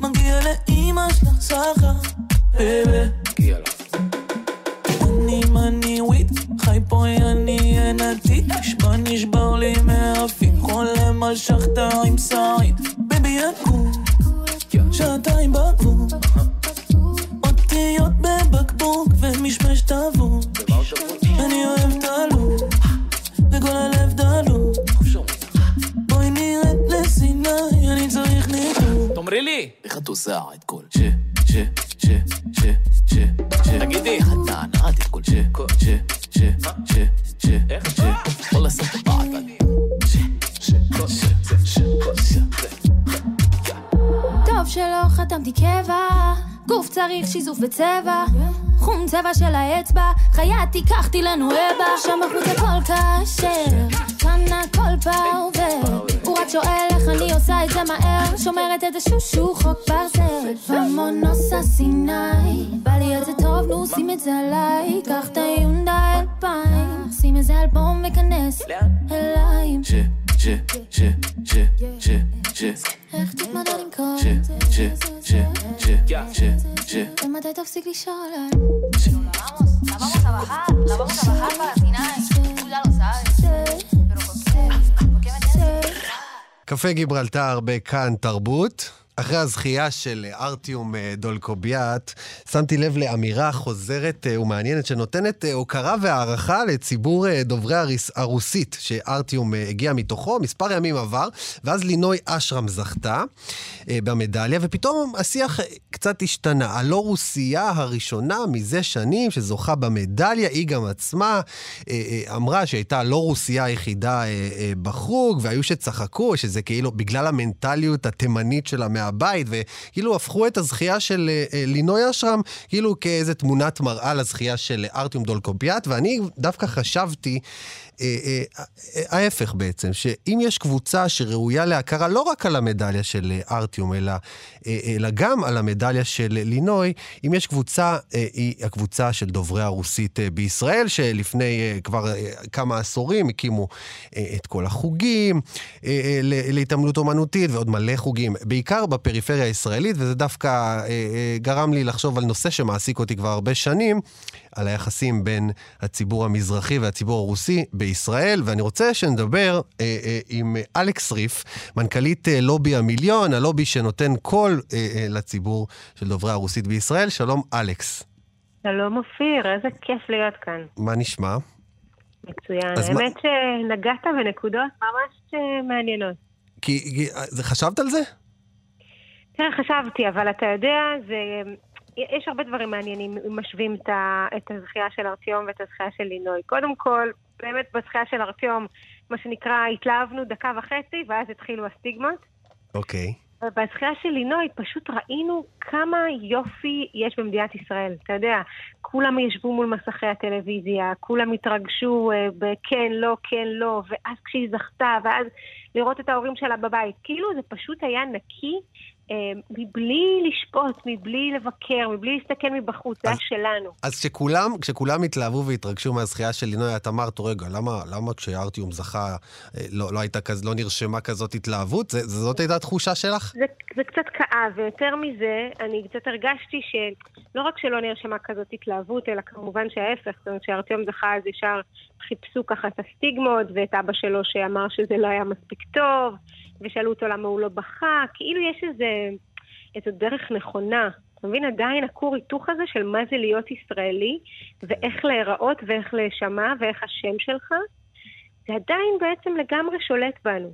מגיע לאמא שלך סחה, baby. אני מניווית, חי פה אני עינתי, נשבע נשבר לי מהאפי, חולם על שחטה עם שרית, ביבי יקום, שעתיים בגבול, אותיות בבקבוק ומשמש טבור, אני אוהב את הלוק, וכל הלב דלוק, בואי נרד לסיני, אני צריך ניתוק. תאמרי לי! איך את עושה את כל ש, ש, ש, ש, ש, ש, תגידי, חתן, את תקול ש, ש, טוב שלא חתמתי קבע, גוף צריך שיזוף בצבע, חום צבע של האצבע, חיה תיקחתי לנו אבא, שם בחוץ הכל כשר, כאן הכל פאובר, הוא רק שואל איך אני עושה את זה מהר, שומרת את השושו חוק ברזל, ומונוס הסיני, בא לי את זה טוב, נו שים את זה עליי, קח את היונדה אלפיים, שים איזה להיכנס אליים. איך תתמודד עם כל זה. ומתי תפסיק לשאול? קפה גיברלטר בכאן תרבות. אחרי הזכייה של ארטיום אה, דולקוביאט, שמתי לב לאמירה חוזרת אה, ומעניינת שנותנת אה, הוקרה והערכה לציבור דוברי הרוסית שארטיום הגיע מתוכו. מספר ימים עבר, ואז לינוי אשרם זכתה במדליה, ופתאום השיח קצת השתנה. הלא רוסייה הראשונה מזה שנים שזוכה במדליה, היא גם עצמה אמרה שהייתה הלא רוסייה היחידה בחוג, והיו שצחקו, שזה כאילו בגלל המנטליות התימנית שלה מהבית, וכאילו הפכו את הזכייה של אה, אה, לינוי אשרם כאילו כאיזה תמונת מראה לזכייה של ארטיום דולקוביאט, ואני דווקא חשבתי... אה, אה, אה, ההפך בעצם, שאם יש קבוצה שראויה להכרה לא רק על המדליה של ארטיום, אלא, אלא גם על המדליה של לינוי, אם יש קבוצה, היא הקבוצה של דוברי הרוסית בישראל, שלפני כבר כמה עשורים הקימו את כל החוגים להתעמלות אומנותית ועוד מלא חוגים, בעיקר בפריפריה הישראלית, וזה דווקא גרם לי לחשוב על נושא שמעסיק אותי כבר הרבה שנים, על היחסים בין הציבור המזרחי והציבור הרוסי בישראל, ואני רוצה שנדבר אה, אה, עם אלכס ריף, מנכ"לית אה, לובי המיליון, הלובי שנותן קול אה, אה, לציבור של דוברי הרוסית בישראל. שלום, אלכס. שלום אופיר, איזה כיף להיות כאן. מה נשמע? מצוין. אז מה- האמת שנגעת בנקודות ממש אה, מעניינות. כי, כי אה, חשבת על זה? תראה, חשבתי, אבל אתה יודע, זה... יש הרבה דברים מעניינים אם משווים את, הזכייה של ארטיום ואת הזכייה של לינוי. קודם כל, באמת בזכייה של ארטיום, מה שנקרא, התלהבנו דקה וחצי, ואז התחילו הסטיגמות. אוקיי. ובזכייה של לינוי פשוט ראינו כמה יופי יש במדינת ישראל. אתה יודע, כולם ישבו מול מסכי הטלוויזיה, כולם התרגשו אה, בכן, לא, כן, לא, ואז כשהיא זכתה, ואז לראות את ההורים שלה בבית. כאילו זה פשוט היה נקי, מבלי לשפוט, מבלי לבקר, מבלי להסתכל מבחוץ, זה היה שלנו. אז כשכולם, כשכולם התלהבו והתרגשו מהזכייה של לינוי, את אמרת, רגע, למה, למה כשארטיום זכה אה, לא, לא הייתה כז, לא נרשמה כזאת התלהבות? זה, זאת הייתה התחושה שלך? זה, זה קצת כאב, ויותר מזה, אני קצת הרגשתי שלא רק שלא נרשמה כזאת התלהבות, אלא כמובן שההפך, זאת אומרת שארטיום זכה אז ישר חיפשו ככה את הסטיגמות, ואת אבא שלו שאמר שזה לא היה מספיק טוב, ושאלו אותו למה הוא לא בכה, כאילו יש איזה, איזו דרך נכונה. אתה מבין, עדיין הכור היתוך הזה של מה זה להיות ישראלי, ואיך להיראות, ואיך להישמע, ואיך השם שלך, זה עדיין בעצם לגמרי שולט בנו.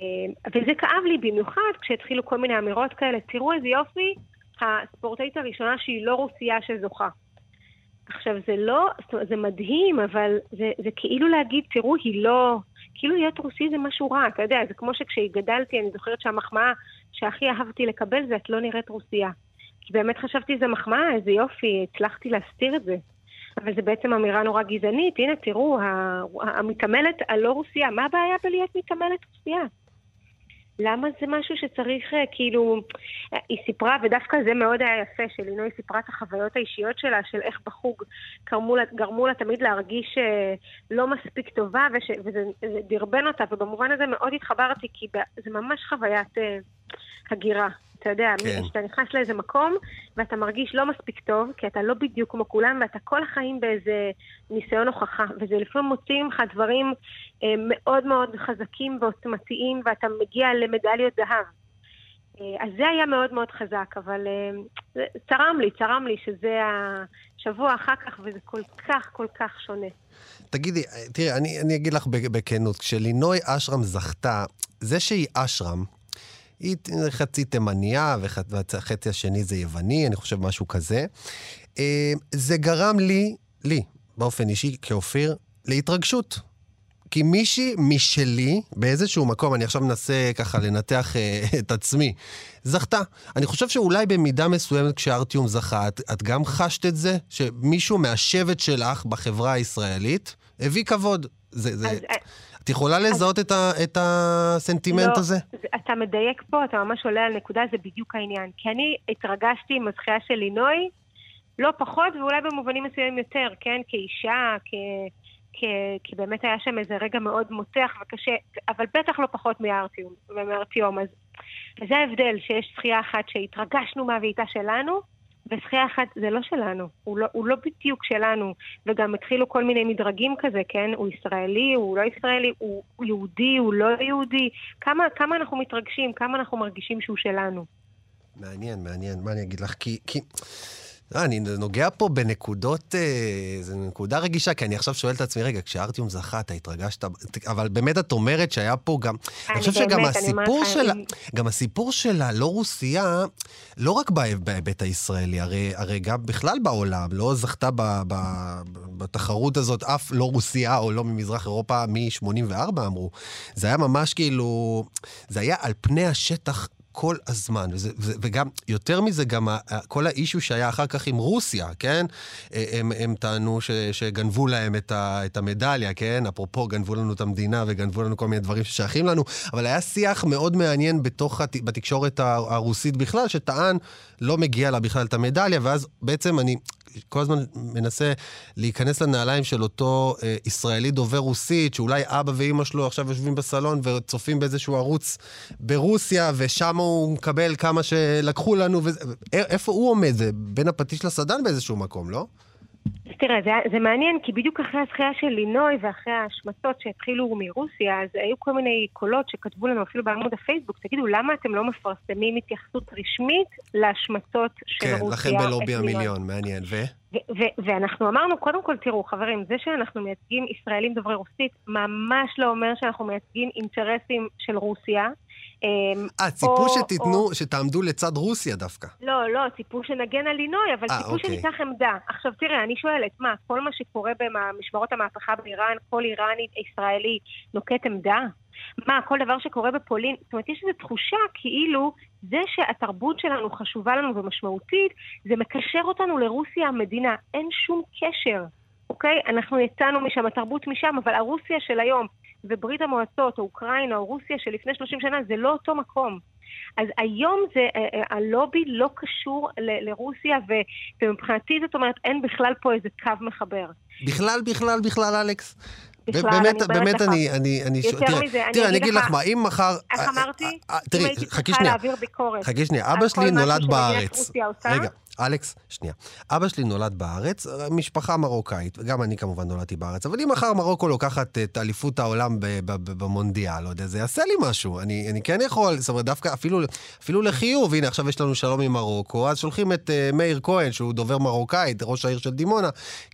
אה, וזה כאב לי במיוחד כשהתחילו כל מיני אמירות כאלה, תראו איזה יופי, הספורטאית הראשונה שהיא לא רוסייה שזוכה. עכשיו, זה לא, זה מדהים, אבל זה, זה כאילו להגיד, תראו, היא לא... כאילו להיות רוסי זה משהו רע, אתה יודע, זה כמו שכשגדלתי, אני זוכרת שהמחמאה שהכי אהבתי לקבל זה את לא נראית רוסייה. כי באמת חשבתי שזה מחמאה, איזה יופי, הצלחתי להסתיר את זה. אבל זה בעצם אמירה נורא גזענית. הנה, תראו, המתעמלת הלא רוסיה, מה הבעיה בלהיות מתעמלת רוסיה? למה זה משהו שצריך, אה, כאילו, היא סיפרה, ודווקא זה מאוד היה יפה, שלינוי סיפרה את החוויות האישיות שלה, של איך בחוג גרמו לה, גרמו לה תמיד להרגיש אה, לא מספיק טובה, וש, וזה זה דרבן אותה, ובמובן הזה מאוד התחברתי, כי זה ממש חוויית אה, הגירה. אתה יודע, כן. כן. שאתה נכנס לאיזה מקום, ואתה מרגיש לא מספיק טוב, כי אתה לא בדיוק כמו כולם, ואתה כל החיים באיזה ניסיון הוכחה, וזה לפעמים מוציא ממך דברים אה, מאוד מאוד חזקים ועוצמתיים, ואתה מגיע למדליות זהב. אה, אז זה היה מאוד מאוד חזק, אבל אה, צרם לי, צרם לי שזה השבוע אחר כך, וזה כל כך כל כך שונה. תגידי, תראי, אני, אני אגיד לך בכ- בכנות, כשלינוי אשרם זכתה, זה שהיא אשרם, היא חצי תימניה והחצי השני זה יווני, אני חושב משהו כזה. אה, זה גרם לי, לי, באופן אישי, כאופיר, להתרגשות. כי מישהי משלי, באיזשהו מקום, אני עכשיו מנסה ככה לנתח אה, את עצמי, זכתה. אני חושב שאולי במידה מסוימת כשארטיום זכה, את, את גם חשת את זה? שמישהו מהשבט שלך בחברה הישראלית הביא כבוד. זה, זה... אז, אה, את יכולה לזהות את, ה, את הסנטימנט לא, הזה? זה- אתה מדייק פה, אתה ממש עולה על נקודה, זה בדיוק העניין. כי אני התרגשתי עם הזכייה של לינוי, לא פחות, ואולי במובנים מסוימים יותר, כן? כאישה, כ... כי, כי באמת היה שם איזה רגע מאוד מותח וקשה, אבל בטח לא פחות מארטיום, ומארטיום. אז וזה ההבדל, שיש זכייה אחת שהתרגשנו מהבעיטה שלנו, וזכייה אחת זה לא שלנו, הוא לא, הוא לא בדיוק שלנו, וגם התחילו כל מיני מדרגים כזה, כן? הוא ישראלי, הוא לא ישראלי, הוא יהודי, הוא לא יהודי. כמה, כמה אנחנו מתרגשים, כמה אנחנו מרגישים שהוא שלנו. מעניין, מעניין. מה אני אגיד לך? כי... כי... לא, אני נוגע פה בנקודות, אה, זו נקודה רגישה, כי אני עכשיו שואל את עצמי, רגע, כשארטיום זכה, אתה התרגשת, אבל באמת את אומרת שהיה פה גם... אני חושב שגם באמת, אני הסיפור אומרת לך, של... אם- גם הסיפור של הלא רוסייה, לא רק בהיב- בהיבט הישראלי, הרי, הרי גם בכלל בעולם, לא זכתה ב, ב, בתחרות הזאת אף לא רוסיה או לא ממזרח אירופה מ-84 אמרו. זה היה ממש כאילו... זה היה על פני השטח כל הזמן, וזה, וזה, וגם, יותר מזה, גם ה, כל האישו שהיה אחר כך עם רוסיה, כן? הם, הם טענו ש, שגנבו להם את, ה, את המדליה, כן? אפרופו, גנבו לנו את המדינה וגנבו לנו כל מיני דברים ששייכים לנו, אבל היה שיח מאוד מעניין בתוך, הת, בתקשורת הרוסית בכלל, שטען, לא מגיע לה בכלל את המדליה, ואז בעצם אני... כל הזמן מנסה להיכנס לנעליים של אותו אה, ישראלי דובר רוסית, שאולי אבא ואימא שלו עכשיו יושבים בסלון וצופים באיזשהו ערוץ ברוסיה, ושם הוא מקבל כמה שלקחו לנו, וזה, א- איפה הוא עומד? זה בין הפטיש לסדן באיזשהו מקום, לא? אז תראה, זה, זה מעניין, כי בדיוק אחרי הזכייה של לינוי ואחרי ההשמצות שהתחילו מרוסיה, אז היו כל מיני קולות שכתבו לנו אפילו בעמוד הפייסבוק, תגידו, למה אתם לא מפרסמים התייחסות רשמית להשמצות של כן, רוסיה? לכן בלובי את לינוי?" המיליון, מעניין. ו? ו- ו- ואנחנו אמרנו, קודם כל, תראו, חברים, זה שאנחנו מייצגים ישראלים דוברי רוסית, ממש לא אומר שאנחנו מייצגים אינטרסים של רוסיה. אמ, אה, ציפו או- שתיתנו, שתעמדו לצד רוסיה דווקא. לא, לא, ציפו שנגן על לינוי, אבל אה, ציפו אוקיי. שניקח עמדה. עכשיו תראה, אני שואלת, מה, כל מה שקורה במשמרות המהפכה באיראן, כל איראני ישראלי נוקט עמדה? מה, כל דבר שקורה בפולין? זאת אומרת, יש איזו תחושה כאילו זה שהתרבות שלנו חשובה לנו ומשמעותית, זה מקשר אותנו לרוסיה המדינה. אין שום קשר, אוקיי? אנחנו יצאנו משם, התרבות משם, אבל הרוסיה של היום וברית המועצות, או אוקראינה, או רוסיה שלפני 30 שנה, זה לא אותו מקום. אז היום זה, אה, אה, הלובי לא קשור ל- לרוסיה, ו- ומבחינתי זאת אומרת, אין בכלל פה איזה קו מחבר. בכלל, בכלל, בכלל, אלכס. בכלל, באמת, אני באמת לך. אני, אני, אני, יותר תראה, מזה, אני תראה, אני אגיד לך- מה, אם מחר... איך אה, אמרתי? תראי, חכי שנייה. חכי שנייה, אבא שלי נולד בארץ. רגע, אלכס, שנייה. אבא שלי נולד בארץ, משפחה מרוקאית, וגם אני כמובן נולדתי בארץ, אבל אם מחר מרוקו לוקחת את אליפות העולם במונדיאל, לא יודע, זה יעשה לי משהו. אני, אני כן יכול, זאת אומרת, דווקא אפילו, אפילו לחיוב, הנה, עכשיו יש לנו שלום עם מרוקו, אז שולחים את uh, מאיר כהן, שהוא דובר מרוקאית, ראש העיר של דימונה,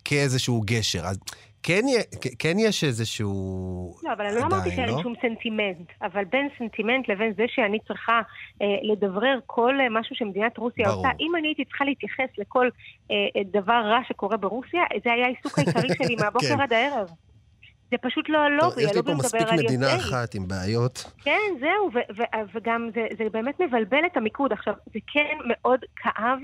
כאיזשהו גשר. אז כן, כן יש איזשהו... לא, אבל אני לא אמרתי שאין לא? שום סנטימנט, אבל בין סנטימנט לבין זה שאני צריכה אה, לדברר כל אה, משהו שמדינת רוסיה ברור. עושה, אם אני הייתי צריכה להתייחס לכל אה, אה, דבר רע שקורה ברוסיה, זה היה העיסוק העיקרי שלי כן. מהבוקר עד הערב. זה פשוט לא טוב, הלובי, יש לי הלובי פה מדבר מספיק על מדינה יוצאי. אחת עם בעיות. כן, זהו, ו- ו- וגם זה, זה באמת מבלבל את המיקוד. עכשיו, זה כן מאוד כאב,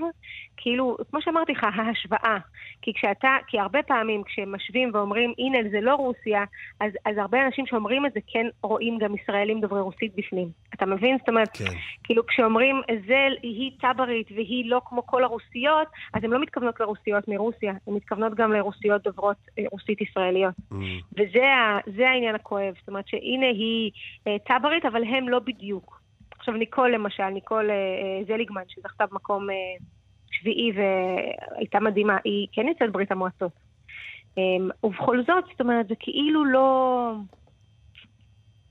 כאילו, כמו שאמרתי לך, ההשוואה. כי כשאתה, כי הרבה פעמים כשמשווים ואומרים, הנה, זה לא רוסיה, אז, אז הרבה אנשים שאומרים את זה כן רואים גם ישראלים דוברי רוסית בפנים. אתה מבין? זאת אומרת, כן. כאילו כשאומרים, זה, היא צברית והיא לא כמו כל הרוסיות, אז הן לא מתכוונות לרוסיות מרוסיה, הן מתכוונות גם לרוסיות דוברות אה, רוסית ישראליות. Mm. וזה ה- זה העניין הכואב. זאת אומרת שהנה היא אה, צברית, אבל הם לא בדיוק. עכשיו ניקול למשל, ניקול אה, אה, זליגמן, שזכתה במקום אה, שביעי והייתה מדהימה, היא כן יוצאת ברית המועצות. אה, ובכל זאת, זאת אומרת, זה כאילו לא...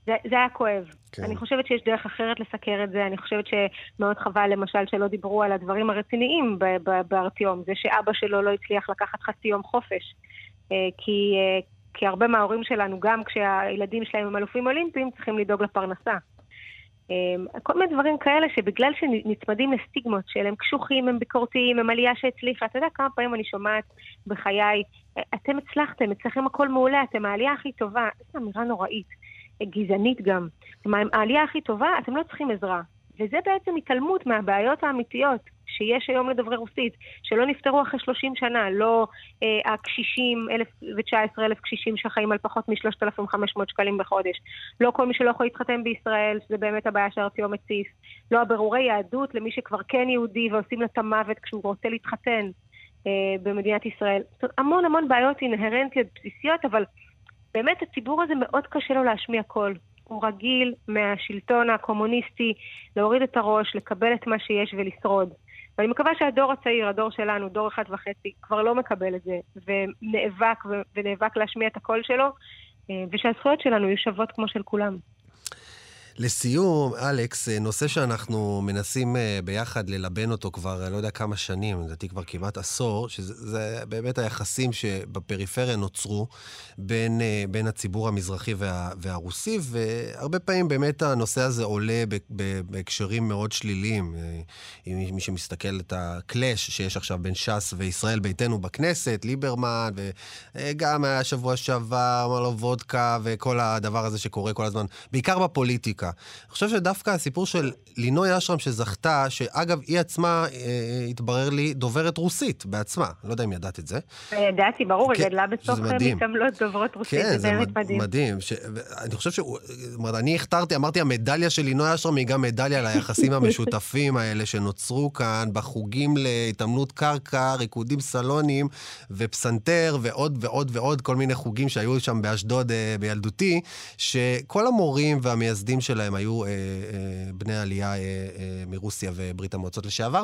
זה, זה היה כואב. כן. אני חושבת שיש דרך אחרת לסקר את זה, אני חושבת שמאוד חבל למשל שלא דיברו על הדברים הרציניים בארטיום, זה שאבא שלו לא הצליח לקחת חצי יום חופש. אה, כי, אה, כי הרבה מההורים שלנו, גם כשהילדים שלהם הם אלופים אולימפיים, צריכים לדאוג לפרנסה. אה, כל מיני דברים כאלה שבגלל שנצמדים לסטיגמות של הם קשוחים, הם ביקורתיים, הם עלייה שהצליחה, אתה יודע כמה פעמים אני שומעת בחיי, "אה, אתם הצלחתם, אצלכם הכל מעולה, אתם העלייה הכי טובה. זו אמירה נוראית, גזענית גם. אתם העלייה הכי טובה, אתם לא צריכים עזרה. וזה בעצם התעלמות מהבעיות האמיתיות שיש היום לדוברי רוסית, שלא נפתרו אחרי 30 שנה, לא אה, הקשישים, 1,019 אלף קשישים שחיים על פחות מ-3,500 שקלים בחודש, לא כל מי שלא יכול להתחתן בישראל, שזה באמת הבעיה שארטיום מציף, לא הבירורי יהדות למי שכבר כן יהודי ועושים לה את המוות כשהוא רוצה להתחתן אה, במדינת ישראל. המון המון בעיות אינהרנטיות בסיסיות, אבל באמת הציבור הזה מאוד קשה לו להשמיע קול. הוא רגיל מהשלטון הקומוניסטי להוריד את הראש, לקבל את מה שיש ולשרוד. ואני מקווה שהדור הצעיר, הדור שלנו, דור אחד וחצי, כבר לא מקבל את זה, ונאבק ונאבק להשמיע את הקול שלו, אה, ושהזכויות שלנו יהיו שוות כמו של כולם. לסיום, אלכס, אה, נושא שאנחנו מנסים אה, ביחד ללבן אותו כבר, אני לא יודע כמה שנים, לדעתי כבר כמעט עשור, שזה זה באמת היחסים שבפריפריה נוצרו בין, אה, בין הציבור המזרחי וה, והרוסי, והרבה פעמים באמת הנושא הזה עולה בהקשרים מאוד שליליים. מי שמסתכל את הקלאש שיש עכשיו בין ש"ס וישראל ביתנו בכנסת, ליברמן, וגם היה שבוע שעבר, אמר לו וודקה, וכל הדבר הזה שקורה כל הזמן, בעיקר בפוליטיקה. אני חושב שדווקא הסיפור של לינוי אשרם שזכתה, שאגב, היא עצמה, אה, התברר לי, דוברת רוסית בעצמה. לא יודע אם ידעת את זה. ידעתי, ברור, היא כן, גדלה בתוך. מתעמלות דוברות רוסית, כן, זה באמת מד- מדהים. מדהים. ש... אני חושב ש... זאת אומרת, אני הכתרתי, אמרתי, המדליה של לינוי אשרם היא גם מדליה ליחסים המשותפים האלה שנוצרו כאן בחוגים להתעמלות קרקע, ריקודים סלונים ופסנתר ועוד ועוד ועוד, כל מיני חוגים שהיו שם באשדוד אה, בילדותי, שכל המורים והמייסדים שלהם היו אה, אה, בני עלייה אה, אה, מרוסיה וברית המועצות לשעבר.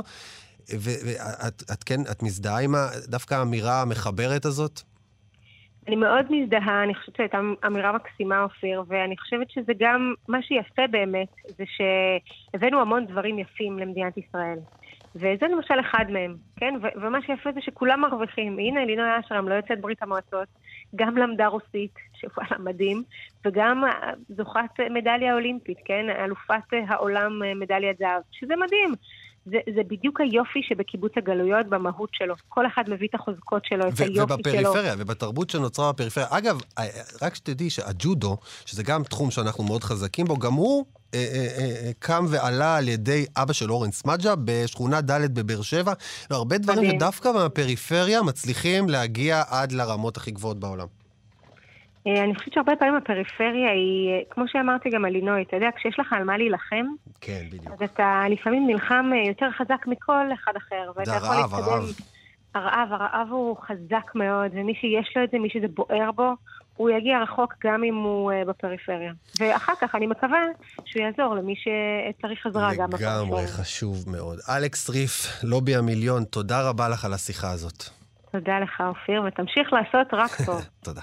ואת את כן, את מזדהה עם דווקא האמירה המחברת הזאת? אני מאוד מזדהה, אני חושבת שהייתה אמירה מקסימה, אופיר, ואני חושבת שזה גם, מה שיפה באמת, זה שהבאנו המון דברים יפים למדינת ישראל. וזה למשל אחד מהם, כן? ומה שיפה זה שכולם מרוויחים. הנה, לינוי אשרם לא יוצאת ברית המועצות, גם למדה רוסית, שוואלה מדהים, וגם אה, זוכת מדליה אולימפית, כן? אלופת אה, העולם אה, מדליית זהב, שזה מדהים. זה, זה בדיוק היופי שבקיבוץ הגלויות במהות שלו. כל אחד מביא את החוזקות שלו, את היופי שלו. ובפריפריה, ובתרבות שנוצרה בפריפריה. אגב, אה, רק שתדעי שהג'ודו, שזה גם תחום שאנחנו מאוד חזקים בו, גם הוא אה, אה, אה, אה, קם ועלה על ידי אבא של אורן סמדג'ה בשכונה ד' בבאר שבע. לא, הרבה דברים מדהים. שדווקא מהפריפריה מצליחים להגיע עד לרמות הכי גבוהות בעולם. אה, אני חושבת שהרבה פעמים הפריפריה היא, אה, כמו שאמרתי גם על לינוי, אתה יודע, כשיש לך על מה להילחם, כן, בדיוק. אז אתה לפעמים נלחם אה, יותר חזק מכל אחד אחר, ואתה יכול הרעב, להתקדם. הרעב. הרעב, הרעב הוא חזק מאוד, ומי שיש לו את זה, מי שזה בוער בו, הוא יגיע רחוק גם אם הוא בפריפריה. ואחר כך אני מקווה שהוא יעזור למי שצריך עזרה גם בפריפריה. לגמרי חשוב מאוד. אלכס ריף, לובי המיליון, תודה רבה לך על השיחה הזאת. תודה לך, אופיר, ותמשיך לעשות רק טוב. תודה.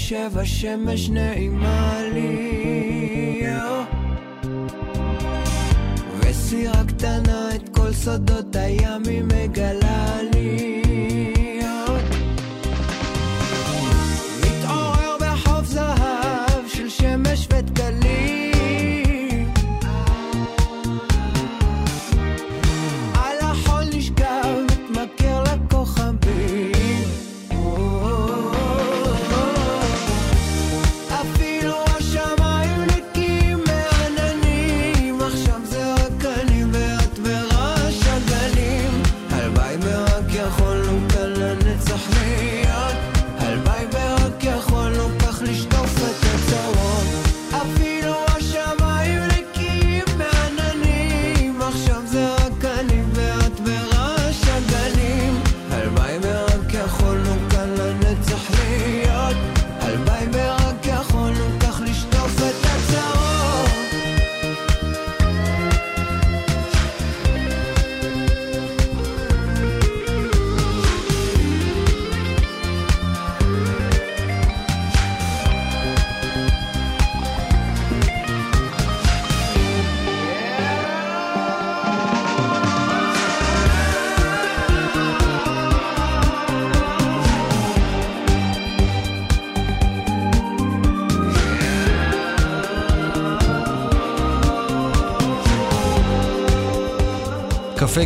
יושב השמש נעימה לי וסירה קטנה את כל סודות הים היא מגלה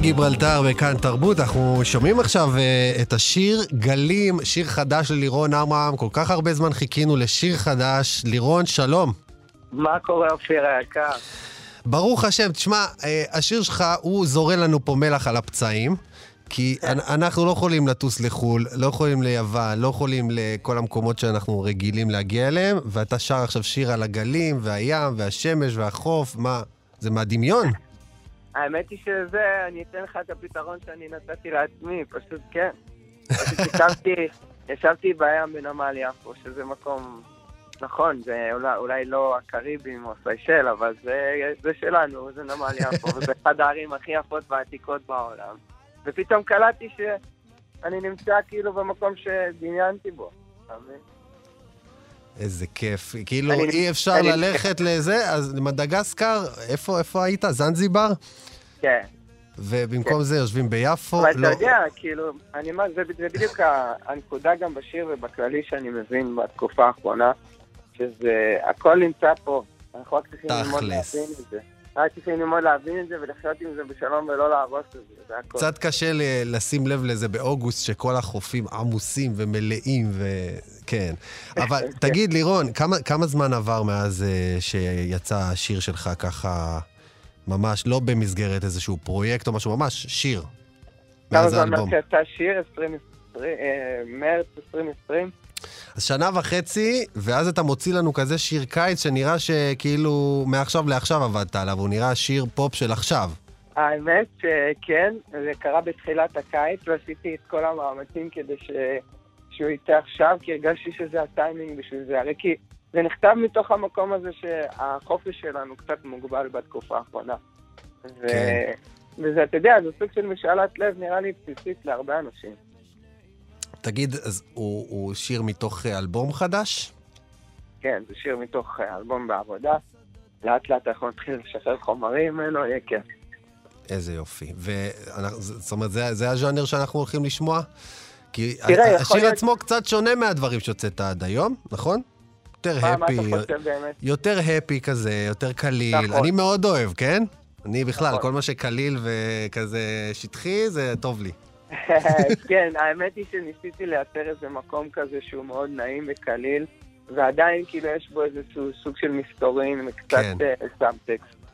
קפה גיברלטר בכאן תרבות, אנחנו שומעים עכשיו uh, את השיר גלים, שיר חדש ללירון עמרם, כל כך הרבה זמן חיכינו לשיר חדש. לירון, שלום. מה קורה, אופיר היקר? ברוך השם, תשמע, uh, השיר שלך הוא זורע לנו פה מלח על הפצעים. כי כן. אנ- אנחנו לא יכולים לטוס לחו"ל, לא יכולים ליוון, לא יכולים לכל המקומות שאנחנו רגילים להגיע אליהם, ואתה שר עכשיו שיר על הגלים, והים, והשמש, והחוף, מה? זה מהדמיון? האמת היא שזה, אני אתן לך את הפתרון שאני נתתי לעצמי, פשוט כן. פשוט ישבתי, ישבתי בים בנמל יפו, שזה מקום, נכון, זה אולי, אולי לא הקריבים או סיישל, אבל זה, זה שלנו, זה נמל יפו, וזה אחד הערים הכי יפות והעתיקות בעולם. ופתאום קלטתי שאני נמצא כאילו במקום שדמיינתי בו, אתה מבין? איזה כיף. כאילו, אני- אי אפשר אני- ללכת לזה, אז מדגסקר, איפה, איפה היית? זנזיבר? כן. ובמקום זה יושבים ביפו? אבל אתה לא- יודע, כאילו, אני אומר, זה, זה בדיוק הנקודה גם בשיר ובכללי שאני מבין בתקופה האחרונה, שזה, הכל נמצא פה, אנחנו רק צריכים ללמוד. להבין את זה. רק ללמוד להבין את זה ולחיות עם זה בשלום ולא להרוס את זה, זה הכל. קצת קשה לשים לב לזה באוגוסט, שכל החופים עמוסים ומלאים, וכן. אבל תגיד, לירון, כמה, כמה זמן עבר מאז אה, שיצא השיר שלך ככה, ממש לא במסגרת איזשהו פרויקט או משהו, ממש שיר. כמה זמן. מאז שיצא שיר? 2020, אה, מרץ 2020? אז שנה וחצי, ואז אתה מוציא לנו כזה שיר קיץ שנראה שכאילו מעכשיו לעכשיו עבדת עליו, הוא נראה שיר פופ של עכשיו. האמת שכן, זה קרה בתחילת הקיץ, ועשיתי את כל המאמצים כדי ש... שהוא יצא עכשיו, כי הרגשתי שזה הטיימינג בשביל זה. הרי כי זה נכתב מתוך המקום הזה שהחופש שלנו קצת מוגבל בתקופה האחרונה. ו... כן. וזה, אתה יודע, זה סוג של משאלת לב, נראה לי בסיסית להרבה אנשים. תגיד, אז הוא, הוא שיר מתוך אה, אלבום חדש? כן, זה שיר מתוך אה, אלבום בעבודה. לאט לאט אנחנו נתחיל לשחרר חומרים ממנו, יהיה כיף. איזה יופי. זאת אומרת, זה, זה הז'אנר שאנחנו הולכים לשמוע? כי תראה, השיר להיות- עצמו קצת שונה מהדברים שהוצאת עד היום, נכון? יותר happy? יותר happy כזה, יותר קליל. נכון. אני מאוד אוהב, כן? אני בכלל, נכון. כל מה שקליל וכזה שטחי, זה טוב לי. כן, האמת היא שניסיתי לייצר איזה מקום כזה שהוא מאוד נעים וקליל, ועדיין כאילו יש בו איזשהו סוג של מסתורין וקצת כן. אה, סאבטקסט.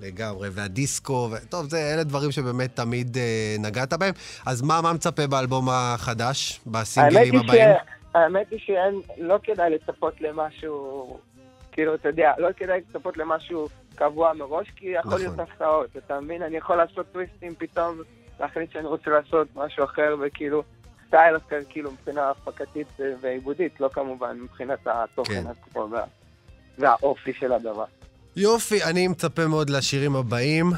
לגמרי, והדיסקו, ו... טוב, זה, אלה דברים שבאמת תמיד אה, נגעת בהם. אז מה, מה מצפה באלבום החדש, בסינגלים הבאים? ש- האמת היא שאין, לא כדאי לצפות למשהו, כאילו, אתה יודע, לא כדאי לצפות למשהו קבוע מראש, כי יכול נכון. להיות הפתעות, אתה מבין? אני יכול לעשות טוויסטים פתאום, להחליט שאני רוצה לעשות משהו אחר, וכאילו, סטייל אחר, כאילו, מבחינה הפקתית ועיבודית, לא כמובן מבחינת התוכן כן. עצמו וה- והאופי של הדבר. יופי, אני מצפה מאוד לשירים הבאים.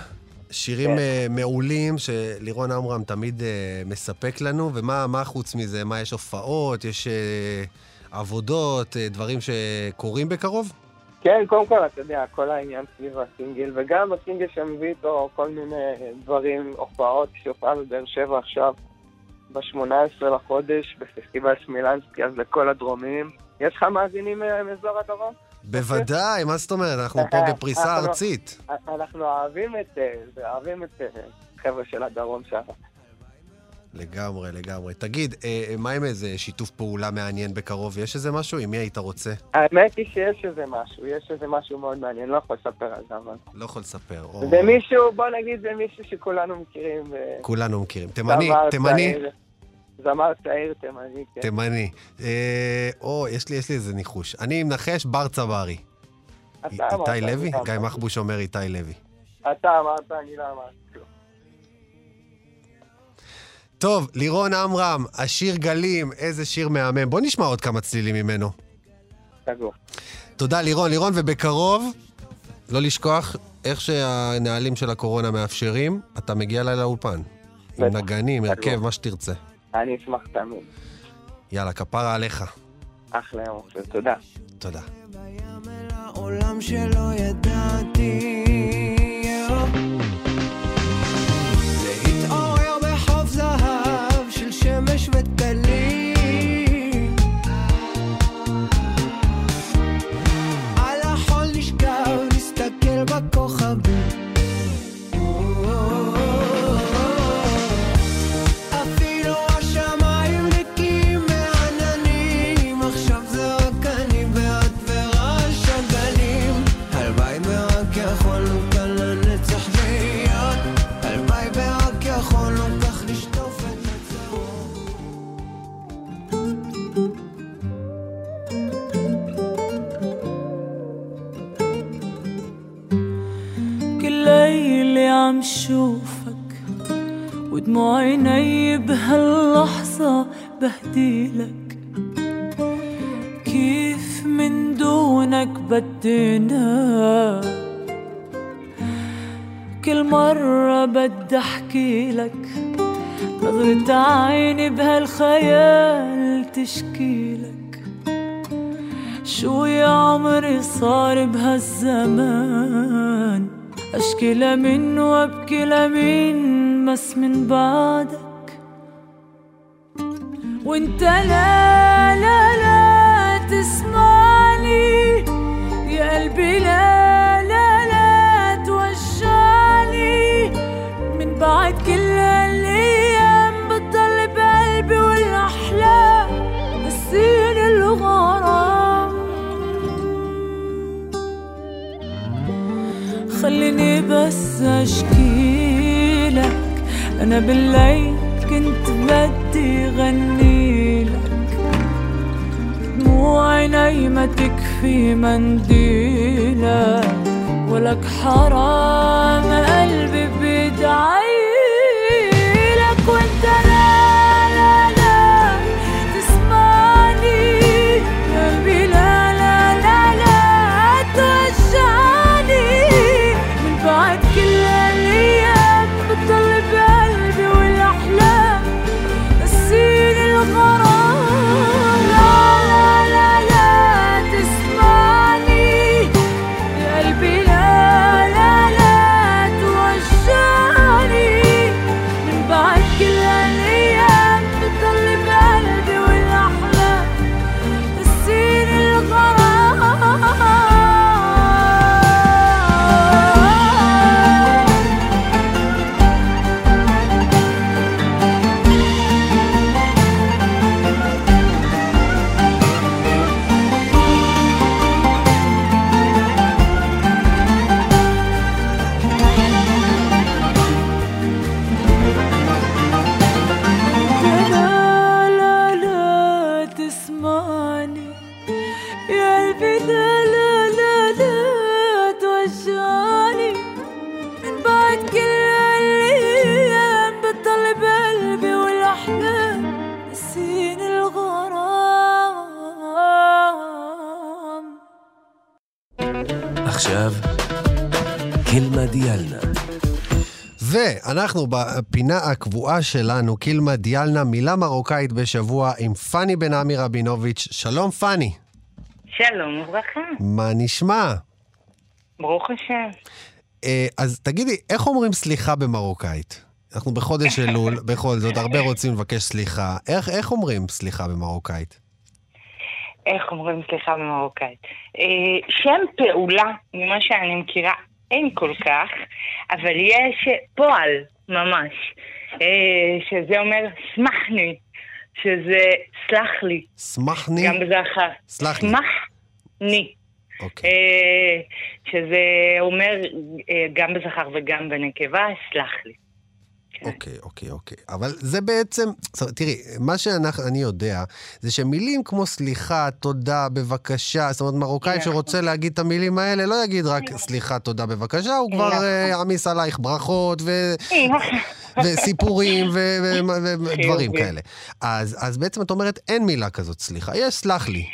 שירים כן. אה, מעולים שלירון עמרם תמיד אה, מספק לנו, ומה מה חוץ מזה? מה, יש הופעות, יש אה, עבודות, דברים שקורים בקרוב? כן, קודם כל, אתה יודע, כל העניין סביב הסינגל, וגם הסינגל שמביא איתו כל מיני דברים, הופעות, יש הופעה בבאר שבע עכשיו, ב-18 לחודש, בפסטיבל סמילנסקי, אז לכל הדרומים. יש לך מאזינים אה, מאזור הדרום? בוודאי, מה זאת אומרת? אנחנו פה בפריסה אנחנו- ארצית. אנחנו אוהבים את, אה, זה, אוהבים את אה, חבר'ה של הדרום שם. לגמרי, לגמרי. תגיד, אה, מה עם איזה שיתוף פעולה מעניין בקרוב? יש איזה משהו? עם מי היית רוצה? האמת היא שיש איזה משהו, יש איזה משהו מאוד מעניין, לא יכול לספר על זה, אבל... לא יכול לספר. או- זה מישהו, בוא נגיד, זה מישהו שכולנו מכירים. אה, כולנו מכירים. תימני, תימני? זמר צעיר תימני, כן. תימני. אה, או, יש לי, יש לי איזה ניחוש. אני מנחש בר צברי. איתי לוי? גיא. מחבוש אומר איתי לוי. אתה אמרת, אני לא אמרתי טוב, לירון עמרם, השיר גלים, איזה שיר מהמם. בוא נשמע עוד כמה צלילים ממנו. סגור. תודה, לירון. לירון, ובקרוב, לא לשכוח, איך שהנהלים של הקורונה מאפשרים, אתה מגיע אליי לאולפן. עם. נגנים, הרכב. מה שתרצה. אני אשמח תמיד. יאללה, כפרה עליך. אחלה יום, תודה. תודה. עולם שלא ידעתי להתעורר أشوفك ودموع عيني بهاللحظة بهديلك. كيف من دونك بدينا؟ كل مرة بدي أحكي لك نظرة عيني بهالخيال تشكيلك شو يا عمري صار بهالزمان؟ أشكي لمن وأبكي لمين بس من بعدك. وإنت لا لا لا تسمعني يا قلبي لا لا لا توجعني. من بعد كل بس اشكي لك أنا بالليل كنت بدي غني لك عيني ما تكفي منديلك. ولك حرام قلبي بيدعي ואנחנו בפינה הקבועה שלנו, קילמה דיאלנה, מילה מרוקאית בשבוע עם פאני בן עמי רבינוביץ'. שלום פאני. שלום וברכה, מה נשמע? ברוך השם. אה, אז תגידי, איך אומרים סליחה במרוקאית? אנחנו בחודש אלול, בכל זאת, הרבה רוצים לבקש סליחה. איך, איך אומרים סליחה במרוקאית? איך אומרים סליחה במרוקאית? אה, שם פעולה, ממה שאני מכירה, אין כל כך, אבל יש פועל, ממש, אה, שזה אומר סמכני, שזה סלח לי, סמכני? גם בזכר. סלח לי. סמכני. אוקיי. אה, שזה אומר אה, גם בזכר וגם בנקבה, סלח לי. אוקיי, אוקיי, אוקיי. אבל זה בעצם, תראי, מה שאני יודע, זה שמילים כמו סליחה, תודה, בבקשה, זאת אומרת, מרוקאי נכון. שרוצה להגיד את המילים האלה, לא יגיד רק סליחה, תודה, בבקשה, הוא כבר נכון. אה, יעמיס עלייך ברכות ו... וסיפורים ודברים. כאלה. אז, אז בעצם את אומרת, אין מילה כזאת סליחה, יש סלח לי.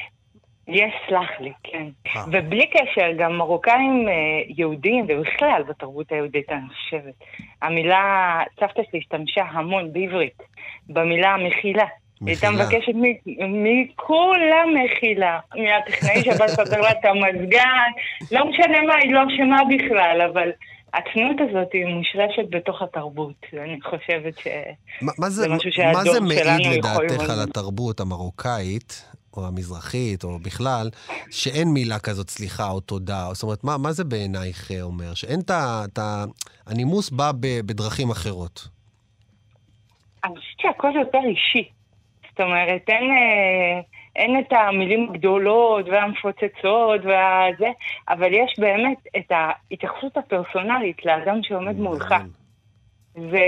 יש, סלח לי, כן. אה. ובלי קשר, גם מרוקאים אה, יהודים, ובכלל בתרבות היהודית, אני חושבת. המילה, סבתא שלי השתמשה המון בעברית, במילה מחילה. היא הייתה. מבקשת מכולם מחילה. מהטכנאי שבא לסדר לה את המזגן, לא משנה מה, היא לא אשמה בכלל, אבל הצניעות הזאת היא מושרשת בתוך התרבות. אני חושבת ש... מה, מה זה, זה משהו מה שהדור זה מעיד שלנו יכול לדעתך על. התרבות המרוקאית, או המזרחית, או בכלל, שאין מילה כזאת סליחה או תודה? זאת אומרת, מה, מה זה בעינייך אה, אומר? שאין את ה... הנימוס בא ב, בדרכים אחרות. אני חושבת שהכל יותר אישי. זאת אומרת, אין, אה, אין את המילים הגדולות והמפוצצות והזה, אבל יש באמת את ההתייחסות הפרסונלית לאדם שעומד מולך. זה,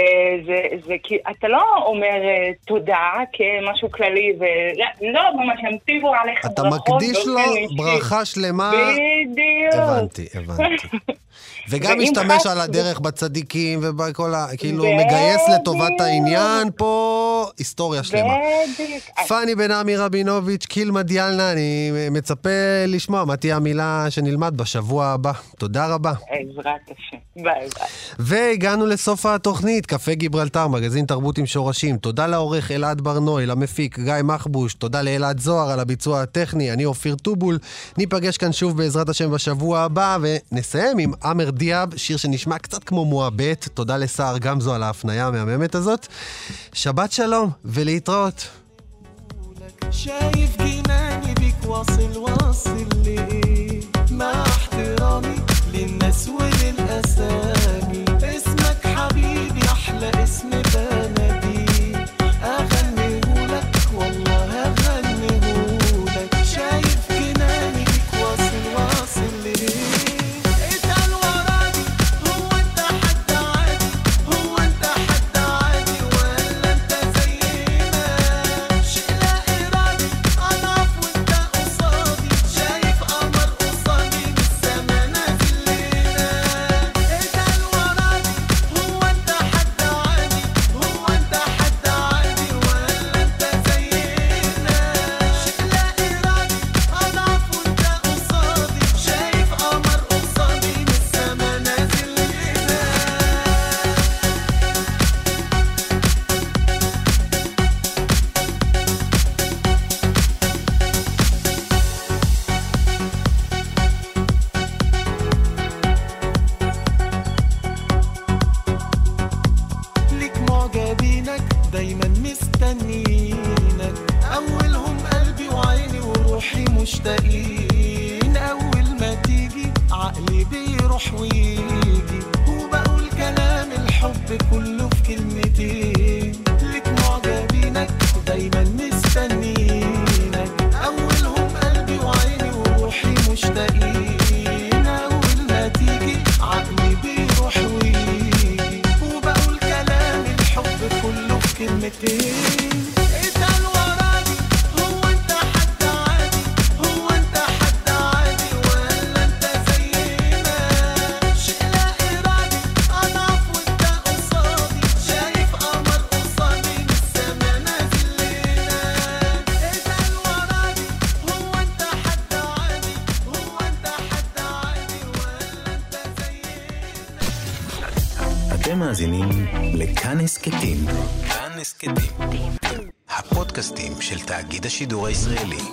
זה, כי אתה לא אומר אה, תודה כמשהו כללי, ולא, לא, ממש ימטיבו עליך אתה ברכות מקדיש לו. ברכה שלמה... בדיוק. הבנתי, הבנתי. וגם משתמש על הדרך בצדיקים ובכל ה... כאילו, בדיוק. מגייס לטובת העניין פה היסטוריה שלמה. בדיוק. פאני בן עמי רבינוביץ', קילמה דיאלנה, אני מצפה לשמוע מה תהיה המילה שנלמד בשבוע הבא. תודה רבה. בעזרת השם. ביי ביי. והגענו לסוף התוכנית, קפה גיברלטר, מגזין תרבות עם שורשים. תודה לעורך אלעד ברנוי, למפיק גיא מחבוש, תודה לאלעד זוהר על הביצוע הטכני, אני אופיר טובול. ניפגש כאן שוב בעזרת השם בשבוע הבא, ונסיים עם עמר דיאב, שיר שנשמע קצת כמו מועבט. תודה לסער גמזו על ההפניה המהממת הזאת. שבת שלום, ולהתראות. شايف جناني بيك واصل واصل ليه مع احترامي للناس وللأسامي اسمك حبيبي أحلى اسم השידור הישראלי.